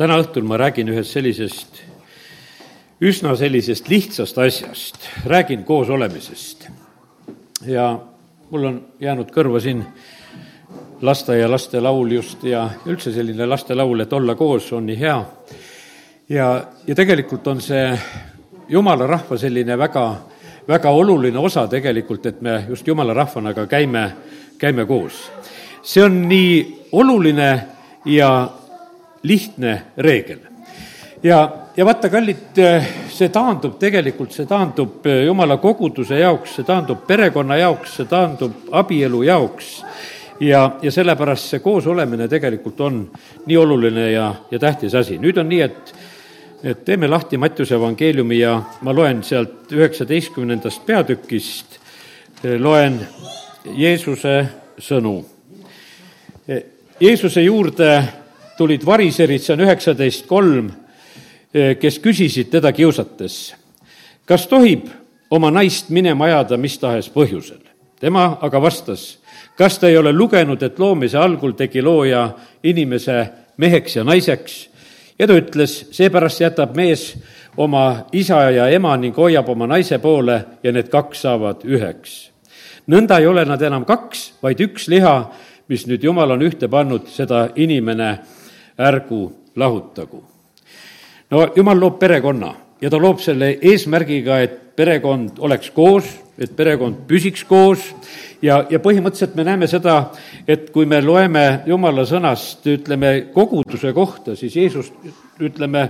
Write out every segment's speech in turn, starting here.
täna õhtul ma räägin ühest sellisest üsna sellisest lihtsast asjast, räägin koosolemisest. ja mul on jäänud kõrva siin lasteaialaste laul just ja üldse selline lastelaul, et olla koos on nii hea. ja, ja tegelikult on see jumala rahva selline väga, väga oluline osa tegelikult, et me just jumala rahvana ka käime, käime koos. see on nii oluline ja lihtne reegel. ja, ja vaata, kallid, see taandub tegelikult, see taandub jumala koguduse jaoks, see taandub perekonna jaoks, see taandub abielu jaoks ja, ja sellepärast see koosolemine tegelikult on nii oluline ja, ja tähtis asi. nüüd on nii, et, et teeme lahti Mattiuse evangeeliumi ja ma loen sealt üheksateistkümnendast peatükist, loen Jeesuse sõnu. Jeesuse juurde tulid variserid, see on üheksateist kolm, kes küsisid teda kiusates, kas tohib oma naist minema ajada mis tahes põhjusel. tema aga vastas, kas ta ei ole lugenud, et loomise algul tegi looja inimese meheks ja naiseks ja ta ütles, seepärast jätab mees oma isa ja ema ning hoiab oma naise poole ja need kaks saavad üheks. nõnda ei ole nad enam kaks, vaid üks liha, mis nüüd Jumal on ühte pannud, seda inimene ärgu lahutagu. no Jumal loob perekonna ja ta loob selle eesmärgiga, et perekond oleks koos, et perekond püsiks koos ja, ja põhimõtteliselt me näeme seda, et kui me loeme Jumala sõnast, ütleme, koguduse kohta, siis Jeesus, ütleme,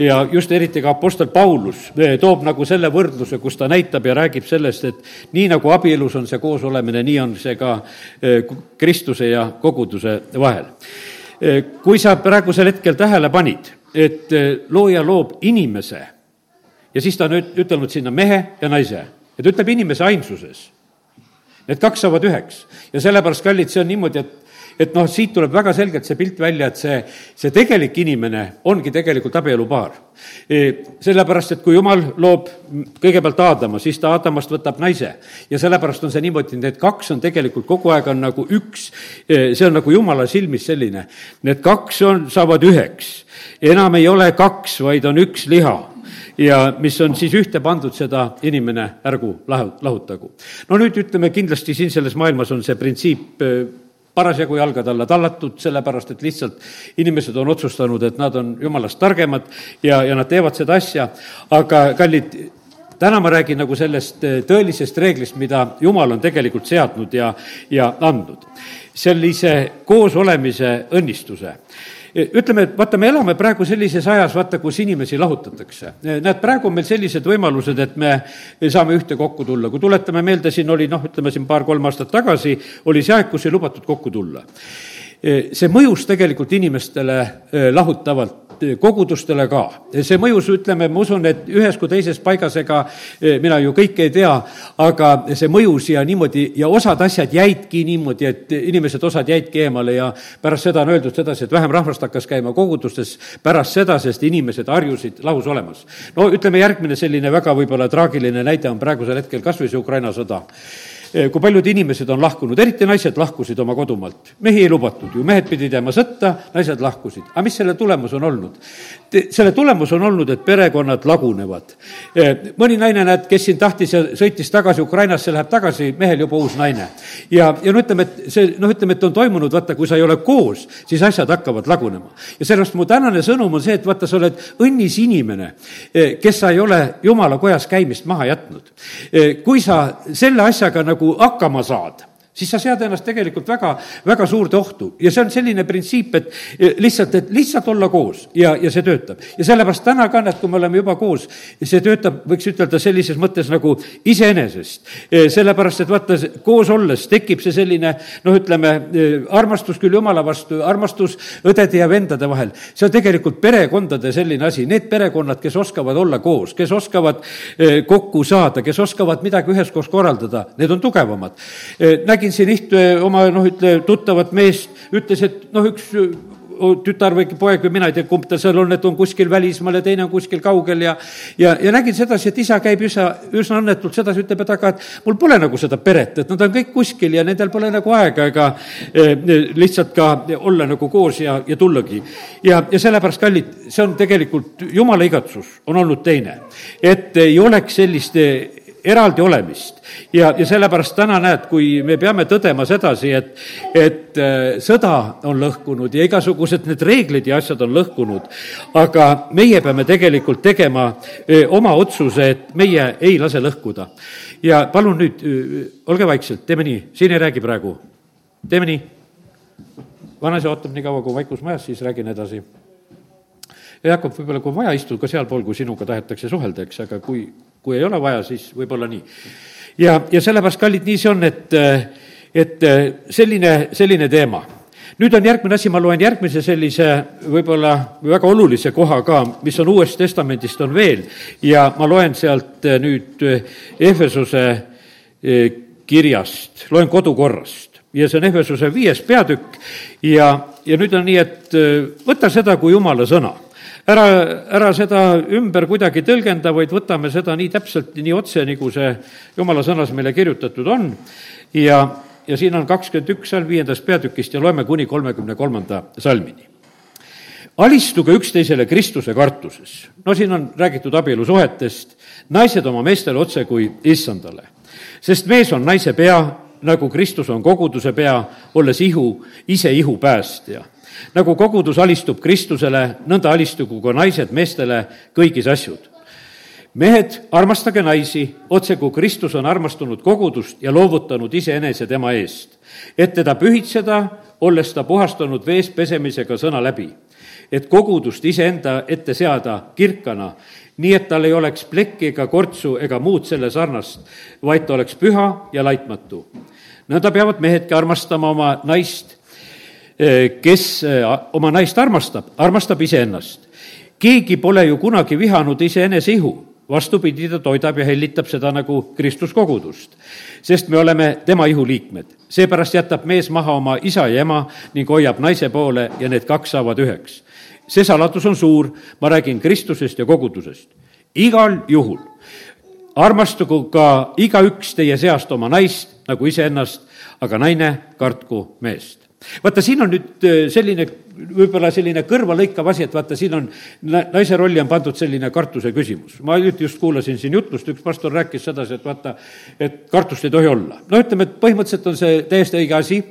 ja just eriti ka Apostel Paulus eh, toob nagu selle võrdluse, kus ta näitab ja räägib sellest, et nii nagu abielus on see koosolemine, nii on see ka eh, Kristuse ja koguduse vahel kui sa praegusel hetkel tähele panid, et eh, looja loob inimese ja siis ta on ütelnud sinna mehe ja naise ja ta ütleb inimese ainsuses. Need kaks saavad üheks ja sellepärast, kallid, see on niimoodi, et et noh, siit tuleb väga selgelt see pilt välja, et see, see tegelik inimene ongi tegelikult abielupaar. E, sellepärast, et kui jumal loob kõigepealt Aadama, siis ta Aadamast võtab naise ja sellepärast on see niimoodi, need kaks on tegelikult kogu aeg on nagu üks, e, see on nagu jumala silmis selline, need kaks on, saavad üheks. enam ei ole kaks, vaid on üks liha ja mis on siis ühte pandud, seda inimene ärgu lahu-, lahutagu. no nüüd ütleme, kindlasti siin selles maailmas on see printsiip e, parasjagu jalgade alla tallatud, sellepärast et lihtsalt inimesed on otsustanud, et nad on jumalast targemad ja, ja nad teevad seda asja, aga kallid, täna ma räägin nagu sellest eh, tõelisest reeglist, mida Jumal on tegelikult seadnud ja, ja andnud. sellise koosolemise õnnistuse ütleme, et vaata, me elame praegu sellises ajas, vaata, kus inimesi lahutatakse. näed, praegu on meil sellised võimalused, et me saame ühtekokku tulla. kui tuletame meelde, siin oli noh, ütleme siin paar-kolm aastat tagasi, oli see aeg, kus ei lubatud kokku tulla. see mõjus tegelikult inimestele eh, lahutavalt kogudustele ka. see mõjus, ütleme, ma usun, et ühes kui teises paigas, ega eh, mina ju kõike ei tea, aga see mõjus ja niimoodi ja osad asjad jäidki niimoodi, et inimesed, osad jäidki eemale ja pärast seda on öeldud sedasi, et vähem rahvast hakkas käima kogudustes pärast seda, sest inimesed harjusid lahus olemas. no ütleme, järgmine selline väga võib-olla traagiline näide on praegusel hetkel kas või see Ukraina sõda kui paljud inimesed on lahkunud, eriti naised lahkusid oma kodumaalt. mehi ei lubatud ju, mehed pidid jääma sõtta, naised lahkusid. aga mis selle tulemus on olnud? Selle tulemus on olnud, et perekonnad lagunevad. Eh, mõni naine, näed, kes siin tahtis ja sõitis tagasi Ukrainasse, läheb tagasi, mehel juba uus naine. ja, ja no ütleme, et see, noh, ütleme, et on toimunud, vaata, kui sa ei ole koos, siis asjad hakkavad lagunema. ja sellepärast mu tänane sõnum on see, et vaata, sa oled õnnis inimene, eh, kes sa ei ole jumala kojas käimist maha jätnud. kui sa selle asjaga nagu hakkama saad siis sa sead ennast tegelikult väga, väga suurde ohtu ja see on selline printsiip, et eh, lihtsalt, et lihtsalt olla koos ja, ja see töötab. ja sellepärast täna ka, näed, kui me oleme juba koos, see töötab, võiks ütelda sellises mõttes nagu iseenesest. Eh, sellepärast, et vaata, koos olles tekib see selline noh, ütleme, eh, armastus küll jumala vastu, armastus õdede ja vendade vahel. see on tegelikult perekondade selline asi, need perekonnad, kes oskavad olla koos, kes oskavad kokku saada, kes oskavad midagi üheskoos korraldada, need on tugevamad. nägin nägin siin ühte oma noh, ütle tuttavat meest, ütles, et noh, üks tütar või poeg või mina ei tea, kumb ta seal on, et on kuskil välismaal ja teine on kuskil kaugel ja ja, ja nägin sedasi, et isa käib üsna, üsna õnnetult sedasi, ütleb, et aga, et mul pole nagu seda peret, et nad on kõik kuskil ja nendel pole nagu aega ega e, lihtsalt ka olla nagu koos ja, ja tullagi. ja, ja sellepärast, kallid, see on tegelikult, jumala igatsus on olnud teine. et ei oleks sellist eraldi olemist. ja, ja sellepärast täna näed, kui me peame tõdema sedasi, et, et äh, sõda on lõhkunud ja igasugused need reeglid ja asjad on lõhkunud, aga meie peame tegelikult tegema äh, oma otsuse, et meie ei lase lõhkuda. ja palun nüüd, äh, olge vaikselt, teeme nii, siin ei räägi praegu, teeme nii. vanaisa ootab nii kaua, kui vaikus majas, siis räägin edasi ja Jakob, võib-olla kui vaja, istu ka sealpool, kui sinuga tahetakse suhelda, eks, aga kui, kui ei ole vaja, siis võib-olla nii. ja, ja sellepärast, kallid, nii see on, et, et selline, selline teema. Nüüd on järgmine asi, ma loen järgmise sellise võib-olla väga olulise koha ka, mis on Uuest Testamendist on veel. Ja ma loen sealt nüüd Ehvesuse eh, kirjast, loen kodukorrast. Ja see on Ehvesuse viies peatükk. Ja, ja nüüd on nii, et võta seda kui jumala sõna ära, ära seda ümber kuidagi tõlgenda, vaid võtame seda nii täpselt, nii otse, nagu see jumala sõnas meile kirjutatud on ja, ja siin on kakskümmend üks salm viiendast peatükist ja loeme kuni kolmekümne kolmanda salmini alistuge üksteisele Kristuse kartuses. no siin on räägitud abielusuhetest, naised oma meestele otse kui issandale. sest mees on naise pea, nagu Kristus on koguduse pea, olles ihu, ise ihu päästja nagu kogudus alistub Kristusele, nõnda alistugu ka naised meestele kõigis asjud. mehed, armastage naisi, otse kui Kristus on armastunud kogudust ja loovutanud iseenese tema eest, et teda pühitseda, olles ta puhastanud vees pesemisega sõna läbi, et kogudust iseenda ette seada kirkana, nii et tal ei oleks plekki ega kortsu ega muud selle sarnast, vaid ta oleks püha ja laitmatu. nõnda peavad mehedki armastama oma naist kes eh, oma naist armastab, armastab iseennast. keegi pole ju kunagi vihanud iseenese ihu, vastupidi, ta toidab ja hellitab seda nagu Kristus kogudust. sest me oleme tema ihuliikmed. seepärast jätab mees maha oma isa ja ema ning hoiab naise poole ja need kaks saavad üheks. see saladus on suur, ma räägin Kristusest ja kogudusest. igal juhul armastugu ka igaüks teie seast oma naist nagu iseennast, aga naine kartku meest vaata, siin on nüüd äh, selline, võib-olla selline kõrvalõikav asi, et vaata, siin on, naise rolli on pandud selline kartuse küsimus. ma nüüd just kuulasin siin jutlust, üks pastor rääkis sedasi, et vaata, et kartust ei tohi olla. no ütleme, et põhimõtteliselt on see täiesti õige asi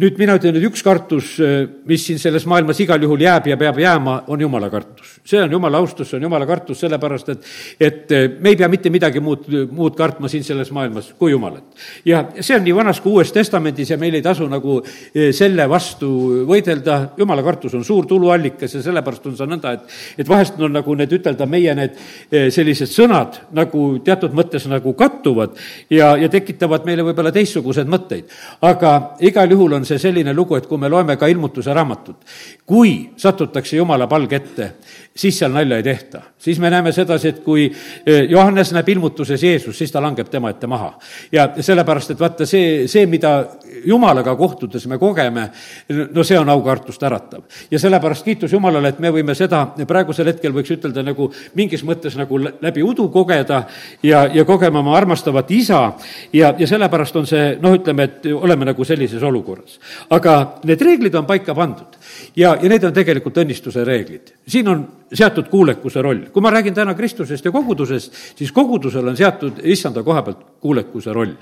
nüüd mina ütlen, et üks kartus, äh, mis siin selles maailmas igal juhul jääb ja peab jääma, on jumala kartus. see on jumala austus, see on jumala kartus, sellepärast et, et äh, me ei pea mitte midagi muud, muud kartma siin selles maailmas kui jumalat. ja see on nii vanas kui Uues Testamendis ja meil ei tasu nagu äh, selle vastu võidelda, jumala kartus on suur tuluallikas ja sellepärast on see nõnda, et, et vahest on nagu need, ütelda meie need sellised sõnad nagu teatud mõttes nagu kattuvad ja, ja tekitavad meile võib-olla teistsuguseid mõtteid. aga igal juhul on on see selline lugu, et kui me loeme ka ilmutuse raamatut, kui satutakse jumala palge ette, siis seal nalja ei tehta. siis me näeme sedasi, et kui eh, Johannes näeb ilmutuses Jeesus, siis ta langeb tema ette maha. ja sellepärast, et vaata, see, see, mida Jumalaga kohtudes me kogeme, no see on aukartust äratav. ja sellepärast kiitus Jumalale, et me võime seda praegusel hetkel, võiks ütelda, nagu mingis mõttes nagu läbi udu kogeda ja, ja kogema oma armastavat isa ja, ja sellepärast on see, noh, ütleme, et oleme nagu sellises olukorras. aga need reeglid on paika pandud ja, ja need on tegelikult õnnistuse reeglid. siin on seatud kuulekuse roll. kui ma räägin täna Kristusest ja kogudusest, siis kogudusel on seatud issanda koha pealt kuulekuse roll.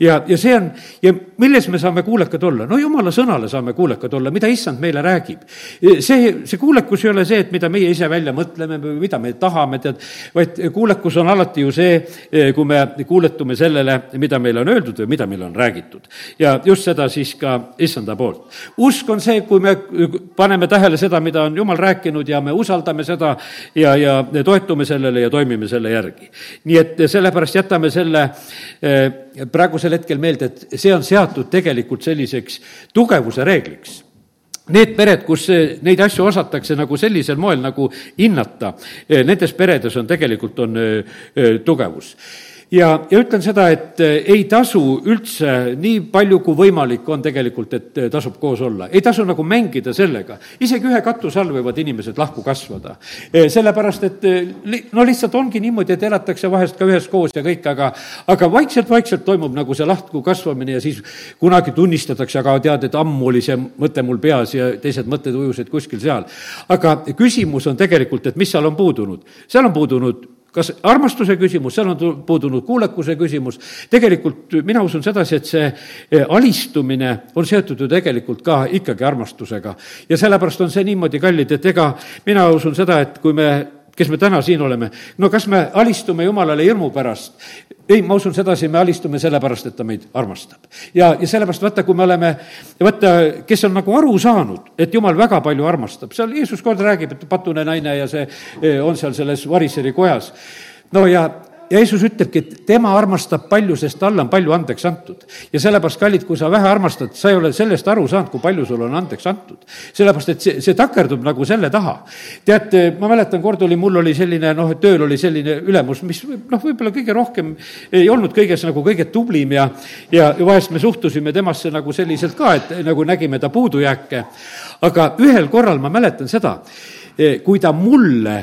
ja, ja see on, ja milles me saame kuulekad olla? no jumala sõnale saame kuulekad olla, mida issand meile räägib. see, see kuulekus ei ole see, et mida meie ise välja mõtleme või mida me tahame, tead, vaid kuulekus on alati ju see, kui me kuuletume sellele, mida meile on öeldud või mida meile on räägitud. ja just seda siis ka issanda poolt. usk on see, kui me paneme tähele seda, mida on jumal rääkinud ja me usaldame seda ja, ja toetume sellele ja toimime selle järgi. nii et sellepärast jätame selle eh, praegusel hetkel meelde, et see on seatud tegelikult selliseks tugevuse reegliks Need pered, kus neid asju osatakse nagu sellisel moel nagu hinnata, eh, nendes peredes on tegelikult, on eh, tugevus ja, ja ütlen seda, et eh, ei tasu üldse nii palju, kui võimalik on tegelikult, et eh, tasub koos olla. ei tasu nagu mängida sellega. isegi ühe katuse all võivad inimesed lahku kasvada. Eh, sellepärast, et no lihtsalt ongi niimoodi, et elatakse vahest ka üheskoos ja kõik, aga aga vaikselt-vaikselt toimub nagu see lahku kasvamine ja siis kunagi tunnistatakse, aga tead, et ammu oli see mõte mul peas ja teised mõtted ujusid kuskil seal. aga küsimus on tegelikult, et mis seal on puudunud. seal on puudunud kas armastuse küsimus, seal on puudunud kuulekuse küsimus, tegelikult mina usun sedasi, et see eh, alistumine on seotud ju tegelikult ka ikkagi armastusega. ja sellepärast on see niimoodi, kallid, et ega mina usun seda, et kui me kes me täna siin oleme, no kas me alistume Jumalale hirmu pärast? ei, ma usun sedasi, me alistume sellepärast, et ta meid armastab. ja, ja sellepärast vaata, kui me oleme, vaata, kes on nagu aru saanud, et Jumal väga palju armastab, seal Jeesus kord räägib, et patune naine ja see eh, on seal selles variseri kojas. no ja ja Jeesus ütlebki, et tema armastab palju, sest talle on palju andeks antud. ja sellepärast, kallid, kui sa vähe armastad, sa ei ole sellest aru saanud, kui palju sulle on andeks antud. sellepärast, et see, see takerdub nagu selle taha. tead, ma mäletan, kord oli, mul oli selline noh, tööl oli selline ülemus, mis noh, võib-olla kõige rohkem ei olnud kõiges nagu kõige tublim ja ja vahest me suhtusime temasse nagu selliselt ka, et nagu nägime ta puudujääke. aga ühel korral ma mäletan seda, kui ta mulle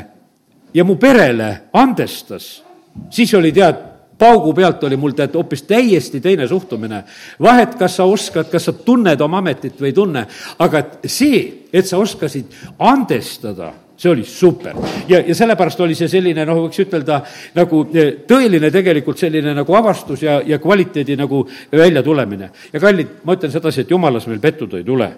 ja mu perele andestas siis oli tead, paugu pealt oli mul tead hoopis täiesti teine suhtumine. vahet, kas sa oskad, kas sa tunned oma ametit või ei tunne, aga et see, et sa oskasid andestada see oli super. ja, ja sellepärast oli see selline, noh, võiks ütelda nagu eh, tõeline tegelikult selline nagu avastus ja, ja kvaliteedi nagu väljatulemine. ja kallid, ma ütlen sedasi, et jumalas meil pettud ei tule.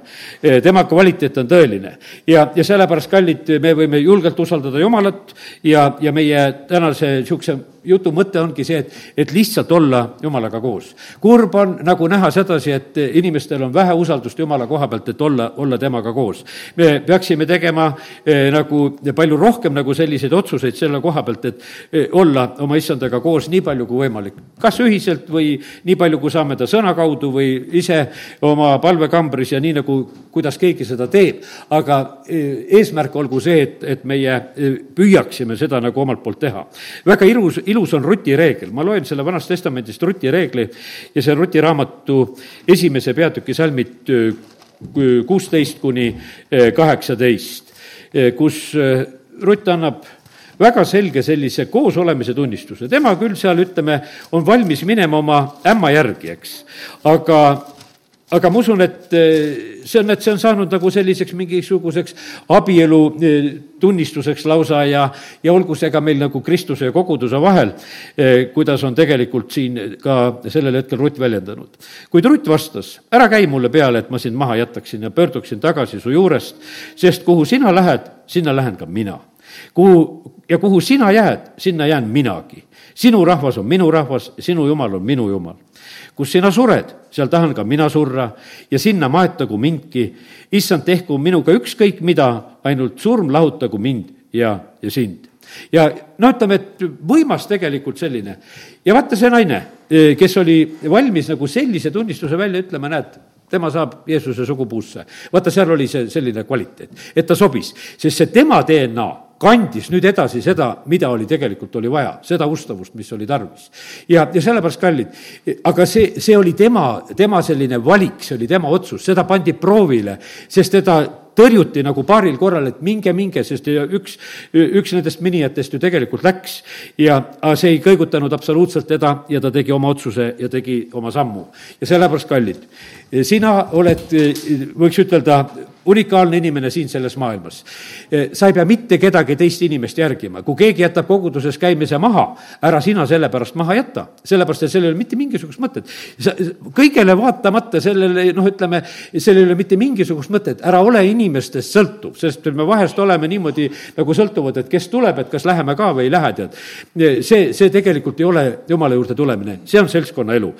Eh, tema kvaliteet on tõeline. ja, ja sellepärast, kallid, me võime julgelt usaldada Jumalat ja, ja meie tänase niisuguse jutu mõte ongi see, et, et lihtsalt olla Jumalaga koos. kurb on nagu näha sedasi, et inimestel on vähe usaldust Jumala koha pealt, et olla, olla temaga koos. me peaksime tegema eh, nagu palju rohkem nagu selliseid otsuseid selle koha pealt, et eh, olla oma issandaga koos nii palju kui võimalik. kas ühiselt või nii palju, kui saame ta sõna kaudu või ise oma palvekambris ja nii, nagu kuidas keegi seda teeb. aga eh, eesmärk olgu see, et, et meie eh, püüaksime seda nagu omalt poolt teha. väga ilus ilus on rutireegel, ma loen selle Vanast Testamendist rutireegli ja see on rutiraamatu esimese peatüki salmid kuusteist kuni kaheksateist, kus Rutt annab väga selge sellise koosolemise tunnistuse, tema küll seal, ütleme, on valmis minema oma ämma järgi, eks, aga aga ma usun, et eh, see on, et see on saanud nagu selliseks mingisuguseks abielu eh, tunnistuseks lausa ja, ja olgu see ka meil nagu Kristuse ja koguduse vahel, eh, kuidas on tegelikult siin ka sellel hetkel Rutt väljendanud. kuid Rutt vastas, ära käi mulle peale, et ma sind maha jätaksin ja pöörduksin tagasi su juurest, sest kuhu sina lähed, sinna lähen ka mina. kuhu, ja kuhu sina jääd, sinna jään minagi. sinu rahvas on minu rahvas, sinu jumal on minu jumal kus sina sured, seal tahan ka mina surra ja sinna maetagu mindki. issand, tehku minuga ükskõik mida, ainult surm lahutagu mind ja, ja sind. ja no ütleme, et võimas tegelikult selline. ja vaata see naine, kes oli valmis nagu sellise tunnistuse välja ütlema, näed, tema saab Jeesuse sugupuusse. vaata, seal oli see selline kvaliteet, et ta sobis, sest see tema DNA kandis nüüd edasi seda, mida oli tegelikult, oli vaja, seda ustavust, mis oli tarvis. ja, ja sellepärast, kallid, aga see, see oli tema, tema selline valik, see oli tema otsus, seda pandi proovile, sest teda tõrjuti nagu paaril korral, et minge, minge, sest üks, üks nendest minijatest ju tegelikult läks ja see ei kõigutanud absoluutselt teda ja ta tegi oma otsuse ja tegi oma sammu. ja sellepärast, kallid, sina oled, võiks ütelda, unikaalne inimene siin selles maailmas. sa ei pea mitte kedagi teist inimest järgima, kui keegi jätab koguduses käimise maha, ära sina selle pärast maha jäta, sellepärast et sellel ei ole mitte mingisugust mõtet. sa, kõigele vaatamata sellele, noh, ütleme, sellel ei ole mitte mingisugust mõtet, ära ole inimestest sõltuv, sest me vahest oleme niimoodi nagu sõltuvad, et kes tuleb, et kas läheme ka või ei lähe, tead. see, see tegelikult ei ole jumala juurde tulemine, see on seltskonnaelu.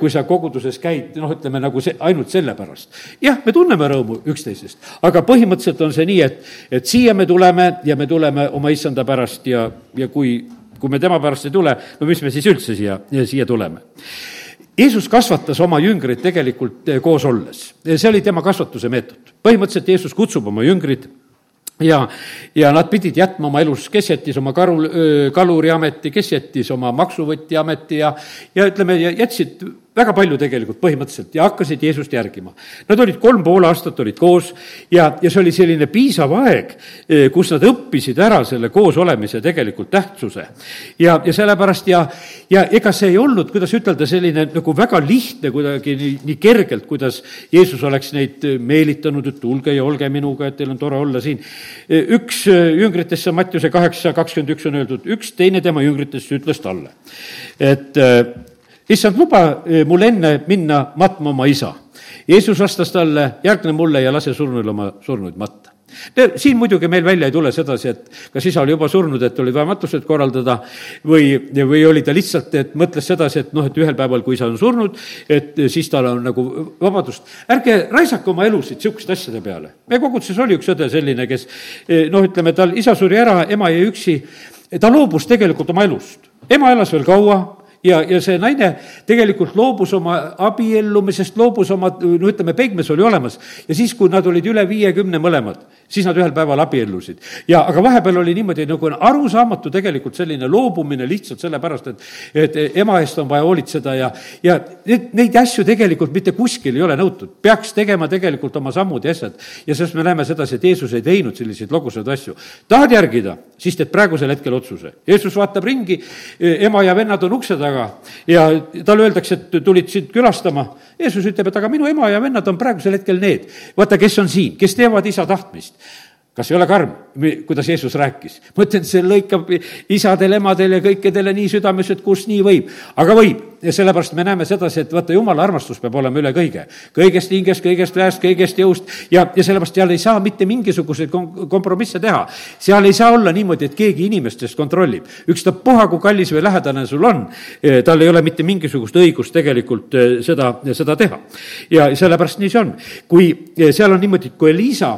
kui sa koguduses käid, noh, ütleme nagu see, ainult sellepärast. jah, me tunneme rõõmu üksteise teineteisest. aga põhimõtteliselt on see nii, et, et siia me tuleme ja me tuleme oma issanda pärast ja, ja kui, kui me tema pärast ei tule, no mis me siis üldse siia, siia tuleme Jeesus kasvatas oma jüngreid tegelikult eh, koos olles. see oli tema kasvatuse meetod. põhimõtteliselt Jeesus kutsub oma jüngrid ja, ja nad pidid jätma oma elus, kes jättis oma karu, kaluriameti, kes jättis oma maksuvõtja ameti ja, ja ütleme, jätsid väga palju tegelikult põhimõtteliselt ja hakkasid Jeesust järgima. Nad olid kolm pool aastat olid koos ja, ja see oli selline piisav aeg, eh, kus nad õppisid ära selle koosolemise tegelikult tähtsuse. ja, ja sellepärast ja, ja ega see ei olnud, kuidas ütelda, selline nagu väga lihtne kuidagi nii, nii kergelt, kuidas Jeesus oleks neid meelitanud, et tulge ja olge minuga, et teil on tore olla siin. Eh, üks eh, on Mattiuse kaheksa kakskümmend üks on öeldud, üks teine tema jüngritest ütles talle, et issand, luba eh, mul enne minna matma oma isa. Jeesus vastas talle, järgne mulle ja lase surnuil oma surnuid matta siin muidugi meil välja ei tule sedasi, et kas isa oli juba surnud, et oli vaja matused korraldada või, või oli ta lihtsalt, et mõtles sedasi, et noh, et ühel päeval, kui isa on surnud, et siis tal on nagu vabadust. ärge raisake oma elusid niisuguste asjade peale. meie koguduses oli üks õde selline, kes eh, noh, ütleme, tal isa suri ära, ema jäi üksi, ta loobus tegelikult oma elust. ema elas veel kaua ja, ja see naine tegelikult loobus oma abiellumisest, loobus oma, no ütleme, peigmees oli olemas. ja siis, kui nad olid üle viiekümne mõlemad, siis nad ühel päeval abiellusid. ja aga vahepeal oli niimoodi nagu arusaamatu tegelikult selline loobumine lihtsalt sellepärast, et, et ema eest on vaja hoolitseda ja, ja neid, neid asju tegelikult mitte kuskil ei ole nõutud. peaks tegema tegelikult oma sammud ja asjad. ja sellest me näeme sedasi, et Jeesus ei teinud selliseid logusaid asju. tahad järgida, siis teed praegusel hetkel otsuse. Jeesus vaatab ringi, ema ja vennad on ukse taga ja talle öeldakse, et tulid sind külastama. Jeesus ütleb, et aga minu ema ja vennad on praegusel hetkel need. vaata, kes on siin, kes teevad isa tahtmist kas ei ole karm, kuidas Jeesus rääkis? ma ütlen, see lõikab isadel, emadel ja kõikidele nii südames, et kus nii võib. aga võib ja sellepärast me näeme sedasi, et vaata, jumala armastus peab olema üle kõige. kõigest hingest, kõigest väest, kõigest jõust ja, ja sellepärast seal ei saa mitte mingisuguseid kom-, kompromisse teha. seal ei saa olla niimoodi, et keegi inimestest kontrollib. ükstapuha, kui kallis või lähedane sul on, e, tal ei ole mitte mingisugust õigust tegelikult e, seda, seda teha. ja sellepärast nii see on. kui e, seal on niimoodi, kui Liisa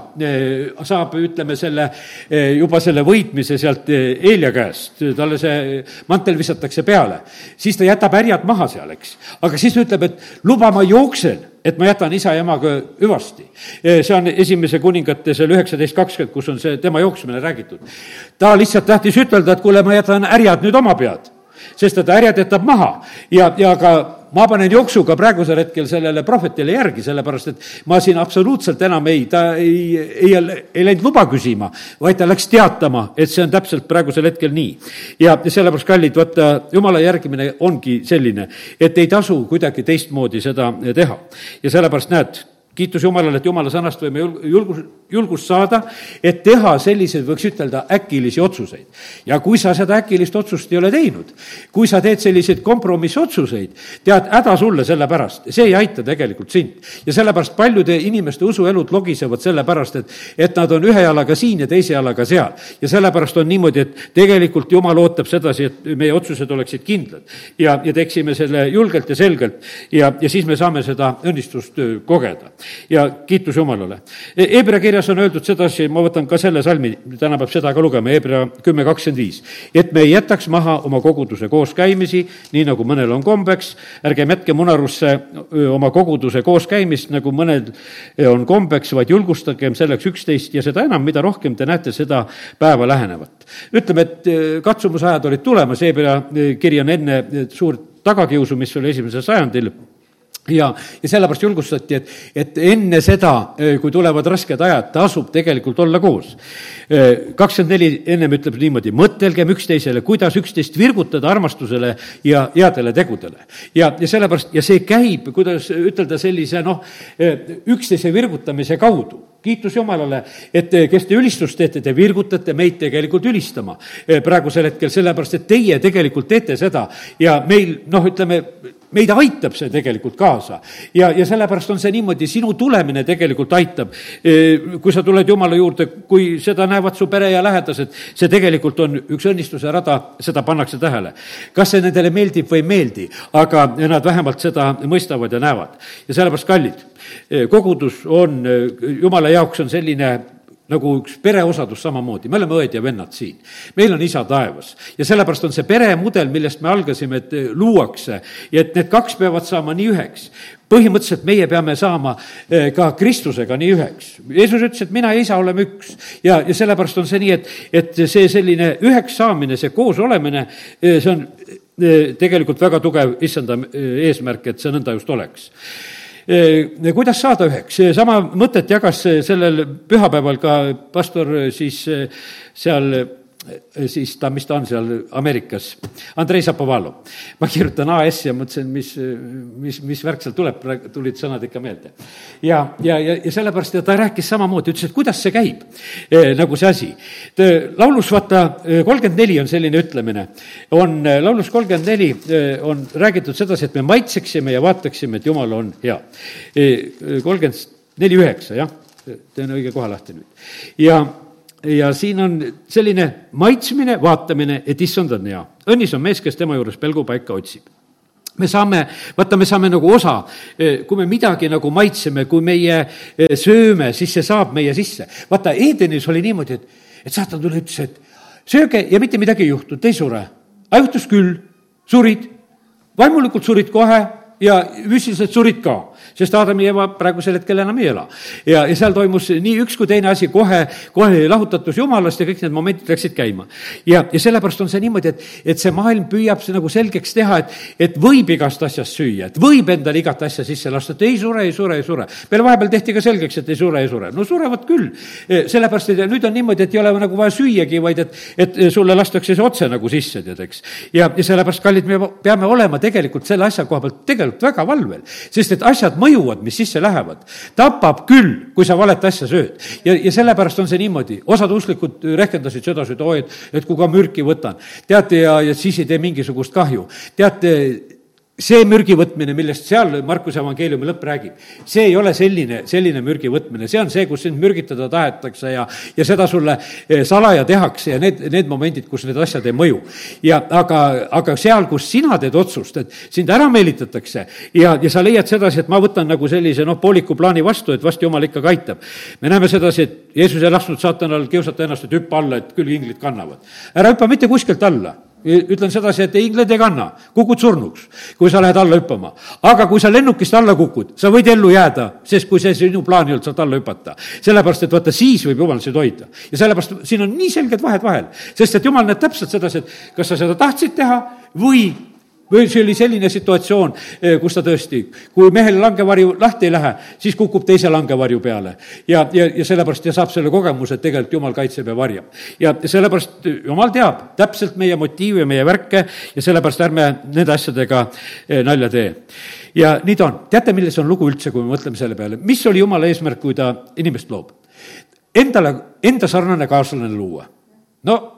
saab ütleme, selle, juba selle võitmise sealt Eelia käest, talle see mantel visatakse peale, siis ta jätab härjad maha seal, eks. aga siis ta ütleb, et luba, ma jooksen et ma jätan isa ja emaga hüvasti. Eh, see on esimese kuningate seal üheksateist kakskümmend, kus on see tema jooksmine räägitud. ta lihtsalt tahtis ütelda, et kuule, ma jätan härjad nüüd oma pead, sest et härjad jätab maha ja, ja ka ma panen jooksuga praegusel hetkel sellele prohvetile järgi, sellepärast et ma siin absoluutselt enam ei, ta ei, ei, ei läinud luba küsima, vaid ta läks teatama, et see on täpselt praegusel hetkel nii. ja sellepärast, kallid, vaata, jumala järgimine ongi selline, et ei tasu kuidagi teistmoodi seda teha. ja sellepärast näed, kiitus Jumalale, et Jumala sõnast võime julgus, julgust saada, et teha selliseid, võiks ütelda, äkilisi otsuseid. ja kui sa seda äkilist otsust ei ole teinud, kui sa teed selliseid kompromissotsuseid, tead, häda sulle selle pärast, see ei aita tegelikult sind. ja sellepärast paljude inimeste usuelud logisevad sellepärast, et, et nad on ühe jalaga siin ja teise jalaga seal. ja sellepärast on niimoodi, et tegelikult Jumal ootab sedasi, et meie otsused oleksid kindlad. ja, ja teeksime selle julgelt ja selgelt ja, ja siis me saame seda õnnistust kogeda ja kiitus Jumalale. Hebra kirjas on öeldud sedasi, ma võtan ka selle salmi, täna peab seda ka lugema, Hebra kümme kakskümmend viis. et me ei jätaks maha oma koguduse kooskäimisi, nii nagu mõnel on kombeks, ärgem jätkem unarusse oma koguduse kooskäimist, nagu mõnel on kombeks, vaid julgustagem selleks üksteist ja seda enam, mida rohkem te näete seda päeva lähenevat. ütleme, et katsumusajad olid tulemas, Hebra kiri on enne suurt tagakiusu, mis oli esimesel sajandil ja, ja sellepärast julgustati, et, et enne seda, eh, kui tulevad rasked ajad, tasub tegelikult olla koos. Eh, kakskümmend neli ennem ütleb niimoodi, mõtelgem üksteisele, kuidas üksteist virgutada armastusele ja headele tegudele. ja, ja sellepärast, ja see käib, kuidas ütelda, sellise noh, eh, üksteise virgutamise kaudu kiitus Jumalale, et kes te ülistust teete, te virgutate meid tegelikult ülistama praegusel hetkel, sellepärast et teie tegelikult teete seda ja meil noh, ütleme, meid aitab see tegelikult kaasa. ja, ja sellepärast on see niimoodi, sinu tulemine tegelikult aitab. E, kui sa tuled Jumala juurde, kui seda näevad su pere ja lähedased, see tegelikult on üks õnnistuse rada, seda pannakse tähele. kas see nendele meeldib või ei meeldi, aga nad vähemalt seda mõistavad ja näevad. ja sellepärast, kallid, kogudus on, e, Jumala jaoks on selline nagu üks pereosadus samamoodi, me oleme õed ja vennad siin. meil on isa taevas ja sellepärast on see peremudel, millest me algasime, et luuakse ja et need kaks peavad saama nii üheks. Põhimõtteliselt meie peame saama eh, ka Kristusega nii üheks. Jeesus ütles, et mina ja isa oleme üks. Ja, ja sellepärast on see nii, et, et see selline üheks saamine, see koos olemine, eh, see on eh, tegelikult väga tugev issanda eesmärk, et see nõnda just oleks kuidas saada üheks, sama mõtet jagas sellel pühapäeval ka pastor siis seal siis ta, mis ta on seal Ameerikas, Andrei Zapovalov. ma kirjutan AS ja mõtlesin, mis, mis, mis värk seal tuleb, tulid sõnad ikka meelde. ja, ja, ja, ja sellepärast ja ta rääkis samamoodi, ütles, et kuidas see käib e,, nagu see asi. laulus vaata, kolmkümmend neli on selline ütlemine, on laulus kolmkümmend neli on räägitud sedasi, et me maitseksime ja vaataksime, et Jumal on hea. kolmkümmend neli üheksa, jah, teen õige koha lahti nüüd. ja ja siin on selline maitsmine, vaatamine, et issand on hea. õnnis on mees, kes tema juures pelgupaika otsib me saame, vaata, me saame nagu osa, kui me midagi nagu maitseme, kui meie eh, sööme, siis see saab meie sisse. vaata, Edenis oli niimoodi, et, et saatan tuli, ütles, et sööge ja mitte midagi ei juhtu, te ei sure. aga juhtus küll, surid, vaimulikult surid kohe ja füüsiliselt surid ka sest Aadam ja Eva praegusel hetkel enam ei ela. ja, ja seal toimus nii üks kui teine asi, kohe, kohe lahutatus Jumalast ja kõik need momendid läksid käima. ja, ja sellepärast on see niimoodi, et, et see maailm püüab see nagu selgeks teha, et, et võib igast asjast süüa, et võib endale igat asja sisse lasta, et ei sure, ei sure, ei sure. meile vahepeal tehti ka selgeks, et ei sure, ei sure. no surevad küll. E, sellepärast, et nüüd on niimoodi, et ei ole nagu vaja süüagi, vaid et, et sulle lastakse see otse nagu sisse, tead, eks. ja, ja sellepärast, kallid, me peame olema tegelikult selle asja koha pealt tegelikult väga valvel, sest et asjad mõjuvad, mis sisse lähevad. tapab küll, kui sa valet asja sööd. ja, ja sellepärast on see niimoodi, osad usklikud rehkendasid sedasi, et oi, et, et kui ka mürki võtan, teate, ja, ja siis ei tee mingisugust kahju. teate, see mürgi võtmine, millest seal Markuse evangeeliumi lõpp räägib, see ei ole selline, selline mürgi võtmine, see on see, kus sind mürgitada tahetakse ja, ja seda sulle eh, salaja tehakse ja need, need momendid, kus need asjad ei mõju. ja aga, aga seal, kus sina teed otsust, et sind ära meelitatakse ja, ja sa leiad sedasi, et ma võtan nagu sellise noh, pooliku plaani vastu, et vast jumal ikkagi aitab. me näeme sedasi, et Jeesus ei lasknud saatanal kiusata ennast, et hüppa alla, et küll inglid kannavad. ära hüppa mitte kuskilt alla ütlen sedasi, et inglid ei kanna, kukud surnuks, kui sa lähed alla hüppama. aga kui sa lennukist alla kukud, sa võid ellu jääda, sest kui see sinu plaan ei olnud sealt alla hüpata. sellepärast, et vaata, siis võib jumal sind hoida. ja sellepärast siin on nii selged vahed vahel, sest et jumal näeb täpselt sedasi, et kas sa seda tahtsid teha või või see oli selline situatsioon, eh, kus ta tõesti, kui mehel langevarju lahti ei lähe, siis kukub teise langevarju peale. ja, ja, ja sellepärast ta saab selle kogemuse, et tegelikult Jumal kaitseb ja varjab. ja sellepärast Jumal teab täpselt meie motiive, meie värke ja sellepärast ärme nende asjadega eh, nalja tee. ja nii ta on. teate, milles on lugu üldse, kui me mõtleme selle peale, mis oli Jumala eesmärk, kui ta inimest loob? Endale, enda sarnane kaaslane luua. no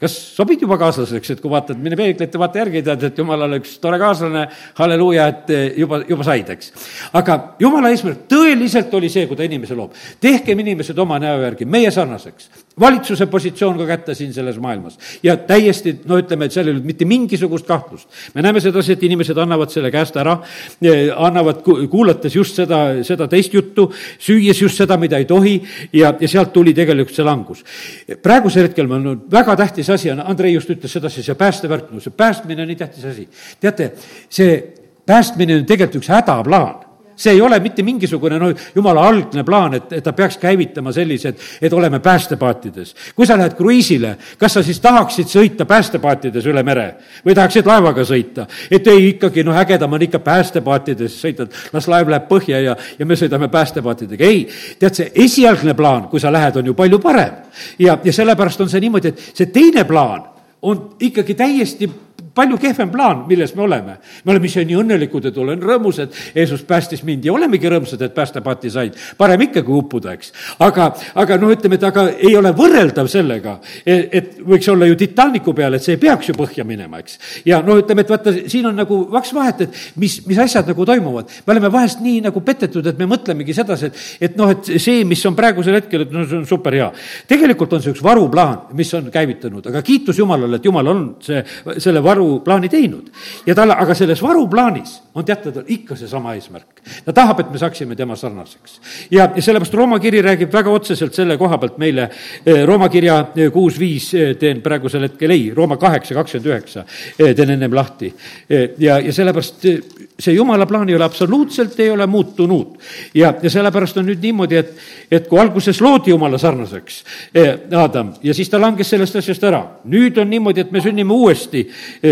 kas sobid juba kaaslaseks, et kui vaatad, mine peeglit ja vaata järgi, tead, et jumalal üks tore kaaslane, halleluuja, et eh, juba, juba said, eks. aga jumala eesmärk tõeliselt oli see, kui ta inimese loob. tehkem inimesed oma näo järgi, meie sarnaseks. Valitsuse positsioon ka kätte siin selles maailmas. ja täiesti, no ütleme, et seal ei olnud mitte mingisugust kahtlust. me näeme sedasi, et inimesed annavad selle käest ära, eh, annavad, kuulates just seda, seda teist juttu, süües just seda, mida ei tohi ja, ja sealt tuli tegelikult see langus. praegusel hetkel on olnud väga tähtis asi on, Andrei just ütles sedasi, see päästevärk, no see päästmine on nii tähtis asi. teate, see päästmine on tegelikult üks hädaplaan see ei ole mitte mingisugune no jumala algne plaan, et, et ta peaks käivitama sellised, et oleme päästepaatides. kui sa lähed kruiisile, kas sa siis tahaksid sõita päästepaatides üle mere või tahaksid laevaga sõita? et ei, ikkagi noh, ägedam on ikka päästepaatides sõita, et las laev läheb põhja ja, ja me sõidame päästepaatidega. ei, tead, see esialgne plaan, kui sa lähed, on ju palju parem. ja, ja sellepärast on see niimoodi, et see teine plaan on ikkagi täiesti palju kehvem plaan, milles me oleme. me oleme ise nii õnnelikud, et olen rõõmus, et Jeesus päästis mind ja olemegi rõõmsad, et päästepaati said. parem ikkagi uppuda, eks. aga, aga noh, ütleme, et aga ei ole võrreldav sellega, et, et võiks olla ju Titanicu peal, et see ei peaks ju põhja minema, eks. ja no ütleme, et vaata, siin on nagu vaks vahet, et mis, mis asjad nagu toimuvad. me oleme vahest nii nagu petetud, et me mõtlemegi sedasi, et, et noh, et see, mis on praegusel hetkel, et no see on super hea. tegelikult on see üks varuplaan, mis on käivitunud, aga kiitus Jumalale, et Jumal on see, selle varu varuplaani teinud. ja tal, aga selles varuplaanis on teatud ikka seesama eesmärk. ta tahab, et me saaksime tema sarnaseks. ja, ja sellepärast Rooma kiri räägib väga otseselt selle koha pealt meile, eh, Rooma kirja eh, kuus viis eh, teen praegusel hetkel ei, Rooma kaheksa kakskümmend üheksa teen ennem lahti. ja, ja sellepärast see jumala plaan ei ole absoluutselt, ei ole muutunud. ja, ja sellepärast on nüüd niimoodi, et, et kui alguses loodi jumala sarnaseks Adam ja siis ta langes sellest asjast ära. nüüd on niimoodi, et me sünnime uuesti